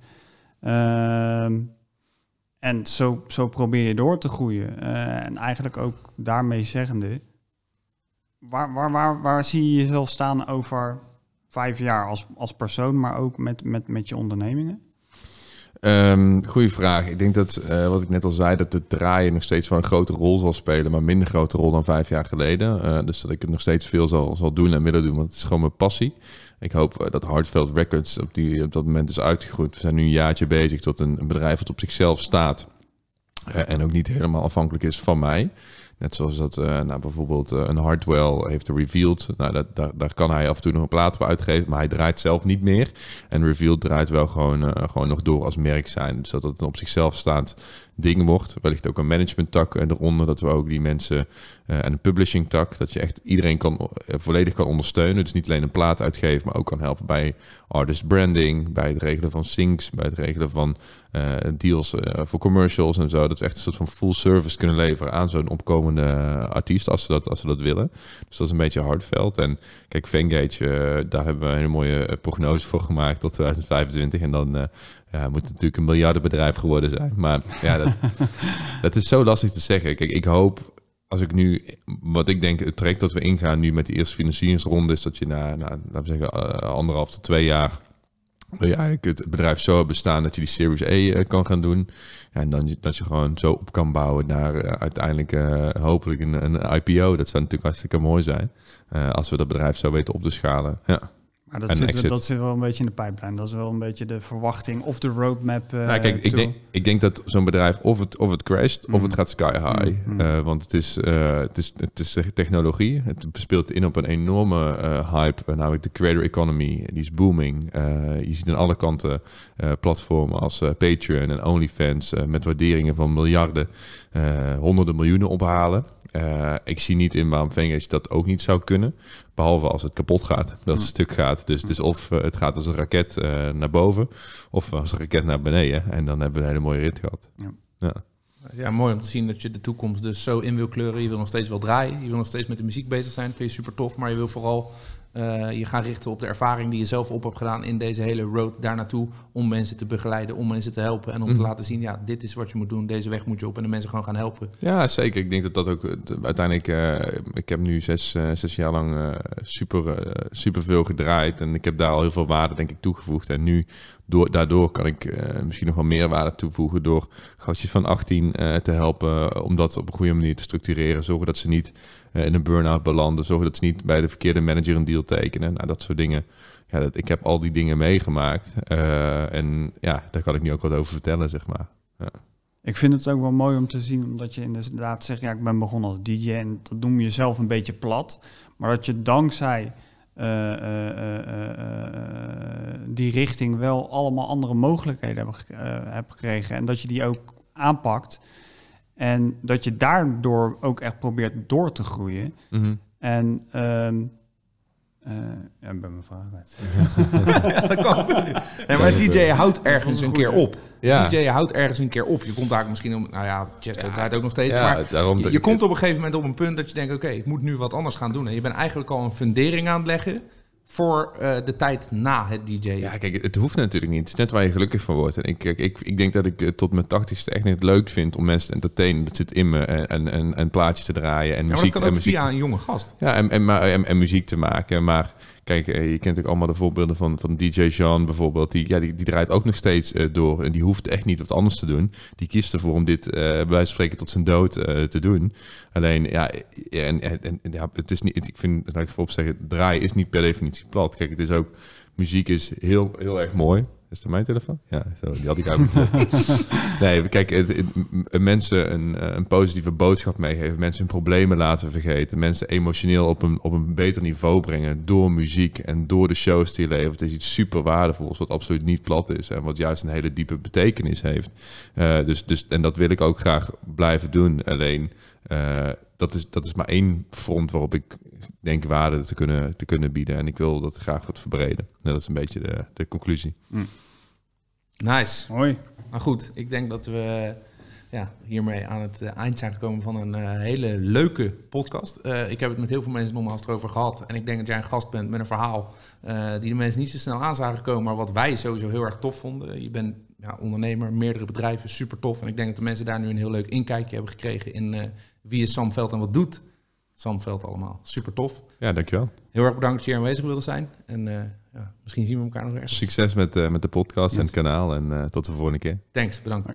Ehm, en zo, zo probeer je door te groeien. Eh, en eigenlijk ook daarmee zeggende... Waar, waar, waar, waar zie je jezelf staan over vijf jaar als, als persoon... maar ook met, met, met je ondernemingen? Ehm, goeie vraag. Ik denk dat, eh, wat ik net al zei, dat het draaien nog steeds wel een grote rol zal spelen, maar minder grote rol dan vijf jaar geleden. Eh, dus dat ik het nog steeds veel zal, zal doen en willen doen, want het is gewoon mijn passie. Ik hoop eh, dat Hardveld Records op, die, op dat moment is uitgegroeid. We zijn nu een jaartje bezig tot een, bedrijf dat op zichzelf staat en ook niet helemaal afhankelijk is van mij. Net zoals dat eh, nou, bijvoorbeeld eh, een Hardwell heeft revealed. Nou, dat, daar, kan hij af en toe nog een plaat op uitgeven, maar hij draait zelf niet meer. En Revealed draait wel gewoon, eh, gewoon nog door als merk zijn. Dus dat het een op zichzelf staand ding wordt. Wellicht ook een management tak eh, eronder. Dat we ook die mensen eh, en een publishing tak. Dat je echt iedereen kan, eh, volledig kan ondersteunen. Dus niet alleen een plaat uitgeven, maar ook kan helpen bij artist branding. Bij het regelen van syncs. Bij het regelen van eh, deals voor commercials en zo. Dat we echt een soort van full service kunnen leveren aan zo'n opkomende artiest. Als ze, dat, als ze dat willen. Dus dat is een beetje hardveld. En kijk, Vengage, daar hebben we een hele mooie prognose voor gemaakt tot 2025. En dan ja, moet het natuurlijk een miljardenbedrijf geworden zijn. Maar ja, dat, dat is zo lastig te zeggen. Kijk, ik hoop als ik nu, wat ik denk, het traject dat we ingaan nu met de eerste financieringsronde, is dat je na, na laten we zeggen, eh, anderhalf tot twee jaar, wil je eigenlijk het bedrijf zo hebben staan dat je die Series A eh, kan gaan doen. En dan dat je gewoon zo op kan bouwen naar eh, uiteindelijk hopelijk een, een IPO. Dat zou natuurlijk hartstikke mooi zijn. als we dat bedrijf zo weten op te schalen. Ja. Maar dat zit, exit. dat zit wel een beetje in de pijplijn. Dat is wel een beetje de verwachting of de roadmap. eh, Nou, kijk, ik denk, ik denk dat zo'n bedrijf of het, of het crasht of het gaat sky high. Mhm. Eh, want het is, eh, het, is, het is technologie. Het speelt in op een enorme eh, hype, eh, namelijk de creator economy. Die is booming. Eh, je ziet aan alle kanten eh, platformen als eh, Patreon en OnlyFans eh, met waarderingen van miljarden, eh, honderden miljoenen ophalen. Eh, ik zie niet in waarom Vengeance dat ook niet zou kunnen. Behalve als het kapot gaat, dat het stuk gaat. Dus het is of eh, het gaat als een raket eh, naar boven, of als een raket naar beneden. En dan hebben we een hele mooie rit gehad. Ja. Ja. Ja, mooi om te zien dat je de toekomst dus zo in wil kleuren. Je wil nog steeds wel draaien. Je wil nog steeds met de muziek bezig zijn. Vind je super tof. Maar je wil vooral eh, je gaan richten op de ervaring die je zelf op hebt gedaan in deze hele road daar naartoe. Om mensen te begeleiden, om mensen te helpen. En om te Mhm. laten zien, ja, dit is wat je moet doen. Deze weg moet je op. En de mensen gewoon gaan helpen. Ja, zeker. Ik denk dat dat ook het- uiteindelijk. eh, ik heb nu zes, eh, zes jaar lang eh, super, eh, super veel gedraaid. En ik heb daar al heel veel waarde, denk ik, toegevoegd. En nu, door, daardoor kan ik eh, misschien nog wel meer waarde toevoegen. Door gastjes van 18 eh, te helpen. eh, om dat op een goede manier te structureren. Zorgen dat ze niet in een burn-out belanden. Zorgen dat ze niet bij de verkeerde manager een deal tekenen. Nou, dat soort dingen. Ja, dat, ik heb al die dingen meegemaakt. En ja, daar kan ik nu ook wat over vertellen, zeg maar. Ik vind het ook wel mooi om te zien, omdat je inderdaad zegt, ja, ik ben begonnen als DJ en dat noem je zelf een beetje plat. Maar dat je dankzij eh, eh, eh, die richting wel allemaal andere mogelijkheden hebben hebt gekregen. En dat je die ook aanpakt. En dat je daardoor ook echt probeert door te groeien. Mhm. En ehm eh, ja, ik ben mijn vraag. Ja, dat kan gebeuren. Nee, maar DJ houdt ergens een keer op. Ja. DJ houdt ergens een keer op. Je komt daar misschien om... Nou ja, Chesto Ja. draait ook nog steeds. Ja, maar je, komt op een gegeven moment op een punt dat je denkt... Oké, ik moet nu wat anders gaan doen. En je bent eigenlijk al een fundering aan het leggen... voor eh, de tijd na het DJ. Ja, kijk, het hoeft natuurlijk niet. Het is net waar je gelukkig van wordt. En ik, ik, ik denk dat ik eh, tot mijn tachtigste echt niet leuk vind om mensen te entertainen. Dat zit in me. En, en, en, plaatjes te draaien en Ja, maar muziek. dat kan en ook muziek via een jonge gast. Ja, en, en, maar- en, en muziek te maken. Maar kijk, eh, je kent ook allemaal de voorbeelden van, van DJ Jean bijvoorbeeld. Die, ja, die, die draait ook nog steeds eh, door. En die hoeft echt niet wat anders te doen. Die kiest ervoor om dit bij wijze van spreken tot zijn dood te doen. Alleen, ja, en, en, en ja, het is niet, ik vind, laat ik voorop zeggen, draaien is niet per definitie plat. Kijk, het is ook, muziek is heel, heel erg mooi. Is dat mijn telefoon? Ja, zo, die had ik uit moeten Nee, kijk, het, het- mensen een, eh, een positieve boodschap meegeven. Mensen hun problemen laten vergeten. Mensen emotioneel op een, op een beter niveau brengen. Door muziek en door de shows die je levert. is iets super waardevols. Wat absoluut niet plat is. En wat juist een hele diepe betekenis heeft. Eh, dus, dus, en dat wil ik ook graag blijven doen. Alleen, eh, dat, is, dat is maar één front waarop ik denk waarde te kunnen, te kunnen bieden. En ik wil dat graag wat verbreden. En dat is een beetje de, de conclusie. Nice. Mooi. Nou goed, ik denk dat we ja, hiermee aan het eh, eind zijn gekomen van een eh, hele leuke podcast. Eh, ik heb het met heel veel mensen nogmaals erover gehad. En ik denk dat jij een gast bent met een verhaal eh, die de mensen niet zo snel aan zagen komen. Maar wat wij sowieso heel erg tof vonden. Je bent ja, ondernemer, meerdere bedrijven, super tof. En ik denk dat de mensen daar nu een heel leuk inkijkje hebben gekregen in eh, wie is Sam Veld en wat doet Sam Veld allemaal. Super tof. Ja, dankjewel. Heel erg bedankt dat je hier aanwezig wilde zijn. En eh, ja, misschien zien we elkaar nog ergens. Succes met, eh, met de podcast en het kanaal. En eh, tot de volgende keer. Thanks, bedankt.